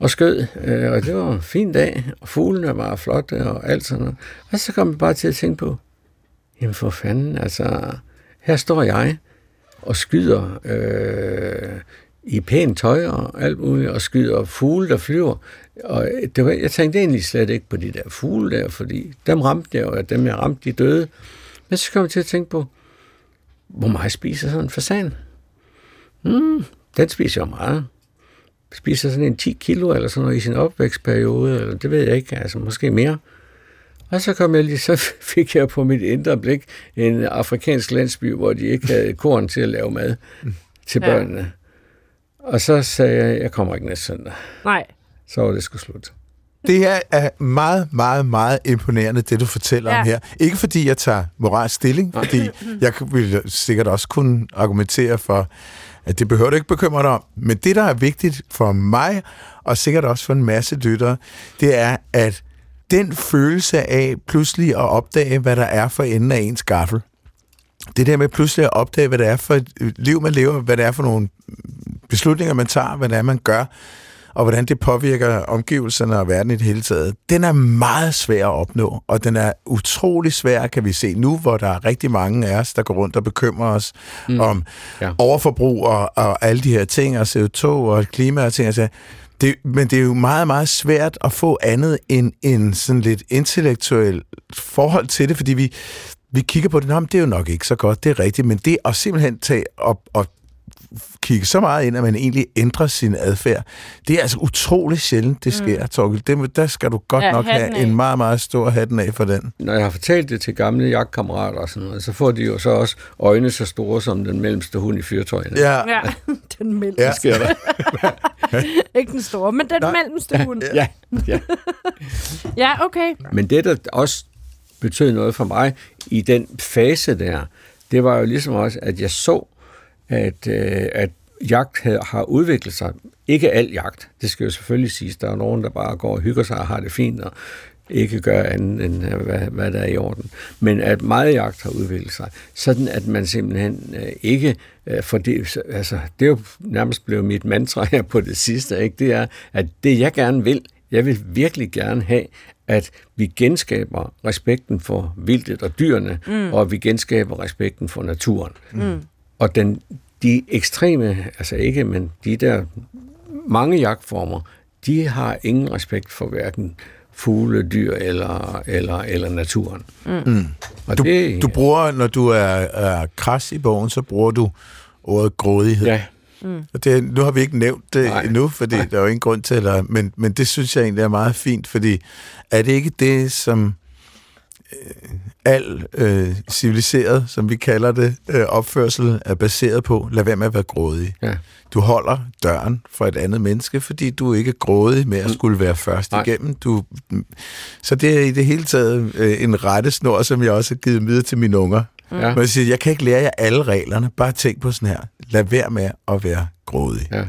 D: og skød, øh, og det var en fin dag, og fuglene var flotte, og alt sådan noget. Og så kom jeg bare til at tænke på, jamen for fanden, altså, her står jeg og skyder øh, i pænt tøj og alt muligt, og skyder fugle, der flyver. Og det var, jeg tænkte egentlig slet ikke på de der fugle der, fordi dem ramte jeg og dem jeg ramte, de døde. Men så kom jeg til at tænke på, hvor meget spiser sådan en fasan? Mm, den spiser jo meget. Spiser sådan en 10 kilo eller sådan noget i sin opvækstperiode, eller det ved jeg ikke, altså måske mere. Og så kom jeg lige, så [laughs] fik jeg på mit indre blik en afrikansk landsby, hvor de ikke havde korn til at lave mad til
C: Ja.
D: børnene. Og så sagde jeg, jeg kommer ikke næste søndag.
C: Nej.
D: Så var det sgu slut.
B: Det her er meget, meget, meget imponerende, det du fortæller ja. om her. Ikke fordi jeg tager moralsk stilling, fordi jeg vil sikkert også kunne argumentere for, at det behøver du ikke bekymre dig om. Men det, der er vigtigt for mig, og sikkert også for en masse lyttere, det er, at den følelse af pludselig at opdage, hvad der er for enden af ens gaffel, det der med pludselig at opdage, hvad det er for et liv, man lever, hvad det er for nogle beslutninger, man tager, hvad det er, man gør, og hvordan det påvirker omgivelserne og verden i det hele taget, den er meget svær at opnå, og den er utrolig svær, kan vi se nu, hvor der er rigtig mange af os, der går rundt og bekymrer os mm. om
D: Ja.
B: overforbrug og, og alle de her ting, og CO2 og klima og ting. Altså, det, men det er jo meget, meget svært at få andet end en sådan lidt intellektuel forhold til det, fordi vi, vi kigger på det, Nå, men det er jo nok ikke så godt, det er rigtigt, men det at simpelthen tage op og kigge så meget ind, at man egentlig ændrer sin adfærd, det er altså utrolig sjældent, det sker, mm. Det, der skal du godt
C: Ja,
B: nok have
C: af.
B: en meget, meget stor hatten af for den.
D: Når jeg har fortalt det til gamle jagtkammerater og sådan noget, så får de jo så også øjne så store som den mellemste hund i fyrtøjene.
B: Ja,
C: Ja, [laughs] den mellemste.
B: Ja.
D: sker der. [laughs]
C: Ikke den store, men den
B: Nej.
C: mellemste hund.
D: Ja, ja.
C: Ja, okay.
D: Men det, der også betød noget for mig i den fase der, det var jo ligesom også, at jeg så, at, øh, at jagt har udviklet sig. Ikke al jagt, det skal jo selvfølgelig siges. Der er nogen, der bare går og hygger sig og har det fint, og ikke gør andet end, øh, hvad, hvad der er i orden. Men at meget jagt har udviklet sig, sådan at man simpelthen øh, ikke, øh, for det, altså, det er jo nærmest blevet mit mantra her på det sidste, ikke? det er, at det jeg gerne vil, jeg vil virkelig gerne have, at vi genskaber respekten for vildtet og dyrene, mm. og at vi genskaber respekten for naturen. Mm. Og den, de ekstreme, altså ikke, men de der mange jagtformer, de har ingen respekt for hverken fugle, dyr eller, eller, eller naturen. Mm. Og
B: du,
D: det,
B: du bruger, når du er, er kras i bogen, så bruger du ordet grådighed.
D: Ja,
B: Og det, nu har vi ikke nævnt det
D: Nej.
B: endnu, fordi Nej. der er jo ingen grund til, eller, men, men det synes jeg egentlig er meget fint, fordi er det ikke det, som øh, al øh, civiliseret, som vi kalder det, øh, opførsel er baseret på? Lad være med at være grådig.
D: ja.
B: Du holder døren for et andet menneske, fordi du ikke er grådig med at skulle være først
D: Nej.
B: igennem. Du, så det er i det hele taget øh, en rettesnor, som jeg også har givet videre til mine unger.
D: Ja.
B: Men jeg siger, jeg kan ikke lære jer alle reglerne. Bare tænk på sådan her. Lad være med at være grådig.
D: ja.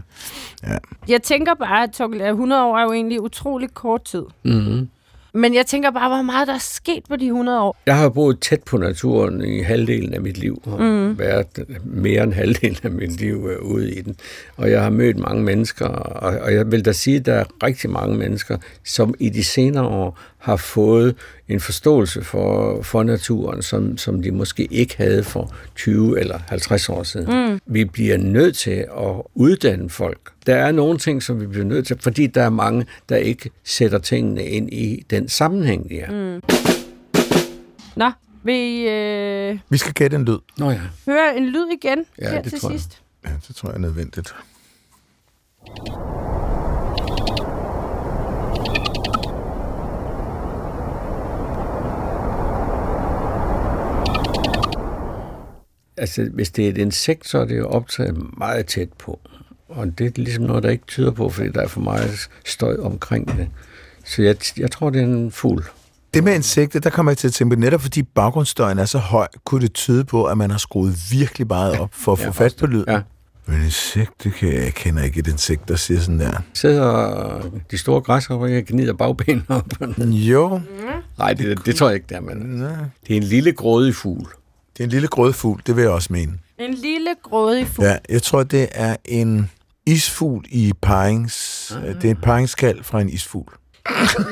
B: Ja.
C: Jeg tænker bare, at Torkel, 100 år er jo egentlig utrolig kort tid.
D: Mm-hmm.
C: Men jeg tænker bare, hvor meget der er sket på de 100 år.
D: Jeg har boet tæt på naturen i halvdelen af mit liv, og mm. været mere end halvdelen af mit liv øh, ude i den. Og jeg har mødt mange mennesker, og, og jeg vil da sige, at der er rigtig mange mennesker, som i de senere år har fået en forståelse for, for naturen, som, som de måske ikke havde for 20 eller 50 år siden. Mm. Vi bliver nødt til at uddanne folk. Der er nogle ting, som vi bliver nødt til, fordi der er mange, der ikke sætter tingene ind i den sammenhæng, de er. Mm.
C: Nå, vil I øh,
B: Vi skal gætte en lyd.
D: Nå ja.
C: høre en lyd igen
D: Ja,
C: her
D: det
C: til
D: tror jeg.
C: sidst?
B: Ja, det tror jeg er nødvendigt.
D: altså, hvis det er et insekt, så er det jo optaget meget tæt på. Og det er ligesom noget, der ikke tyder på, fordi der er for meget støj omkring det. Så jeg, jeg tror, det er en fugl.
B: Det med insekter, der kommer jeg til at tænke på, netop fordi baggrundsstøjen er så høj, kunne det tyde på, at man har skruet virkelig meget op for at få
D: Ja,
B: fat på lyden.
D: Ja.
B: Men insekt, det kan jeg, jeg kender ikke et insekt, der siger sådan der.
D: Sidder de store græshopper og gnider bagbenene op.
B: Jo,
D: Nej, det, det tror jeg ikke, det er, men
B: nej.
D: det er en lille grådig fugl.
B: det er en lille grødfugl, det vil jeg også mene.
C: En lille grådig fugl.
B: Ja, jeg tror, det er en isfugl i parings... Det er en paringskald fra en isfugl.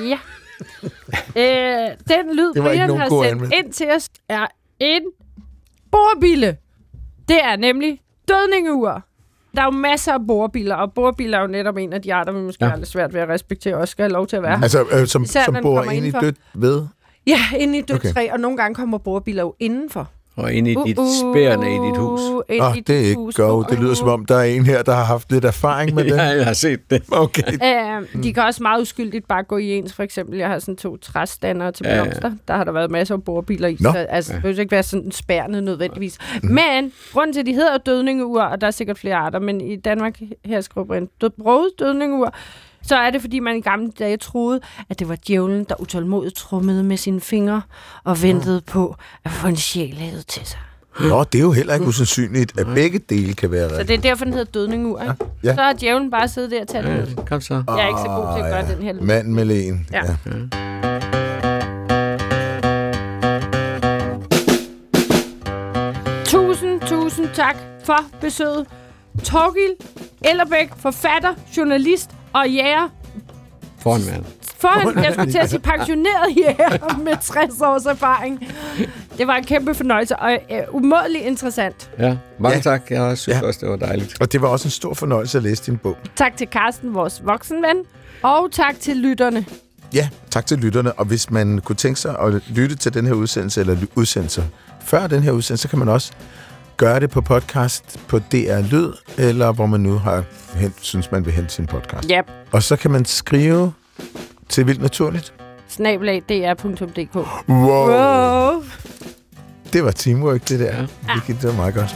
C: Ja. øh, den lyd,
B: Det
C: Brian har sendt
B: anmeldelse.
C: ind til os, er en borbille. Det er nemlig dødningeur. Der er jo masser af borbiler, og borbiler er jo netop en af de arter, vi måske
D: Ja.
C: har lidt svært ved at respektere, og skal have lov til at være.
B: Altså, øh, som,
C: Især
B: som bor
C: kommer
B: ind i dødt ved.
C: Ja, inde i et dødt
B: Okay.
C: okay. træ, og nogle gange kommer borbiler jo indenfor.
D: Og ind i dit spærende i dit hus.
C: i
B: det er ikke
C: hus.
B: go. Det lyder som om, der er en her, der har haft lidt erfaring med [laughs] det.
D: Ja, jeg har set det.
B: Okay. [laughs]
C: Øh, de kan også meget uskyldigt bare gå i ens. For eksempel, jeg har sådan to træstander til
D: Ja, ja.
C: blomster. Der har der været masser af borbiler i.
B: Nå.
C: Så, altså, det behøver ikke være sådan spærende nødvendigvis. Men grunden til, at de hedder dødningeur, og der er sikkert flere arter, men i Danmark, her skriver Brian, død, dødningeur, så er det, fordi man i gamle dage troede, at det var djævlen, der utålmodigt trummede med sine fingre og ventede på at få en sjæl hævet til sig.
B: Nå, det er jo heller ikke usandsynligt, at begge dele kan være
C: Så
B: rigtigt.
C: det er derfor, den hedder dødningeur. Ikke?
B: Ja.
C: Så har djævlen bare siddet der og taget den.
D: Ja, kom så.
C: Jeg er ikke så god til at gøre
B: ja.
C: den her.
B: Manden med lægen.
C: Ja. Tusind, tusind tak for besøget. Torgil Ellerbæk, forfatter, journalist og jæger.
D: Foran mand.
C: For jeg skulle til at sige pensioneret jæger med 60 års erfaring. Det var en kæmpe fornøjelse og øh, umådeligt interessant.
D: Ja, mange
B: Ja.
D: tak. Jeg synes
B: Ja.
D: også, det var dejligt.
B: Og det var også en stor fornøjelse at læse din bog.
C: Tak til Carsten, vores voksenven. Og tak til lytterne.
B: Ja, tak til lytterne. Og hvis man kunne tænke sig at lytte til den her udsendelse, eller udsendelser før den her udsendelse, så kan man også gøre det på podcast på DR Lyd, eller hvor man nu har hent, synes, man vil hente sin podcast.
C: Ja,
B: Og så kan man skrive til Vildt Naturligt.
C: snabelag dr.dk.
B: Wow.
C: Wow.
B: Det var teamwork, det der.
D: Ja.
B: Ja. Det, det var meget godt.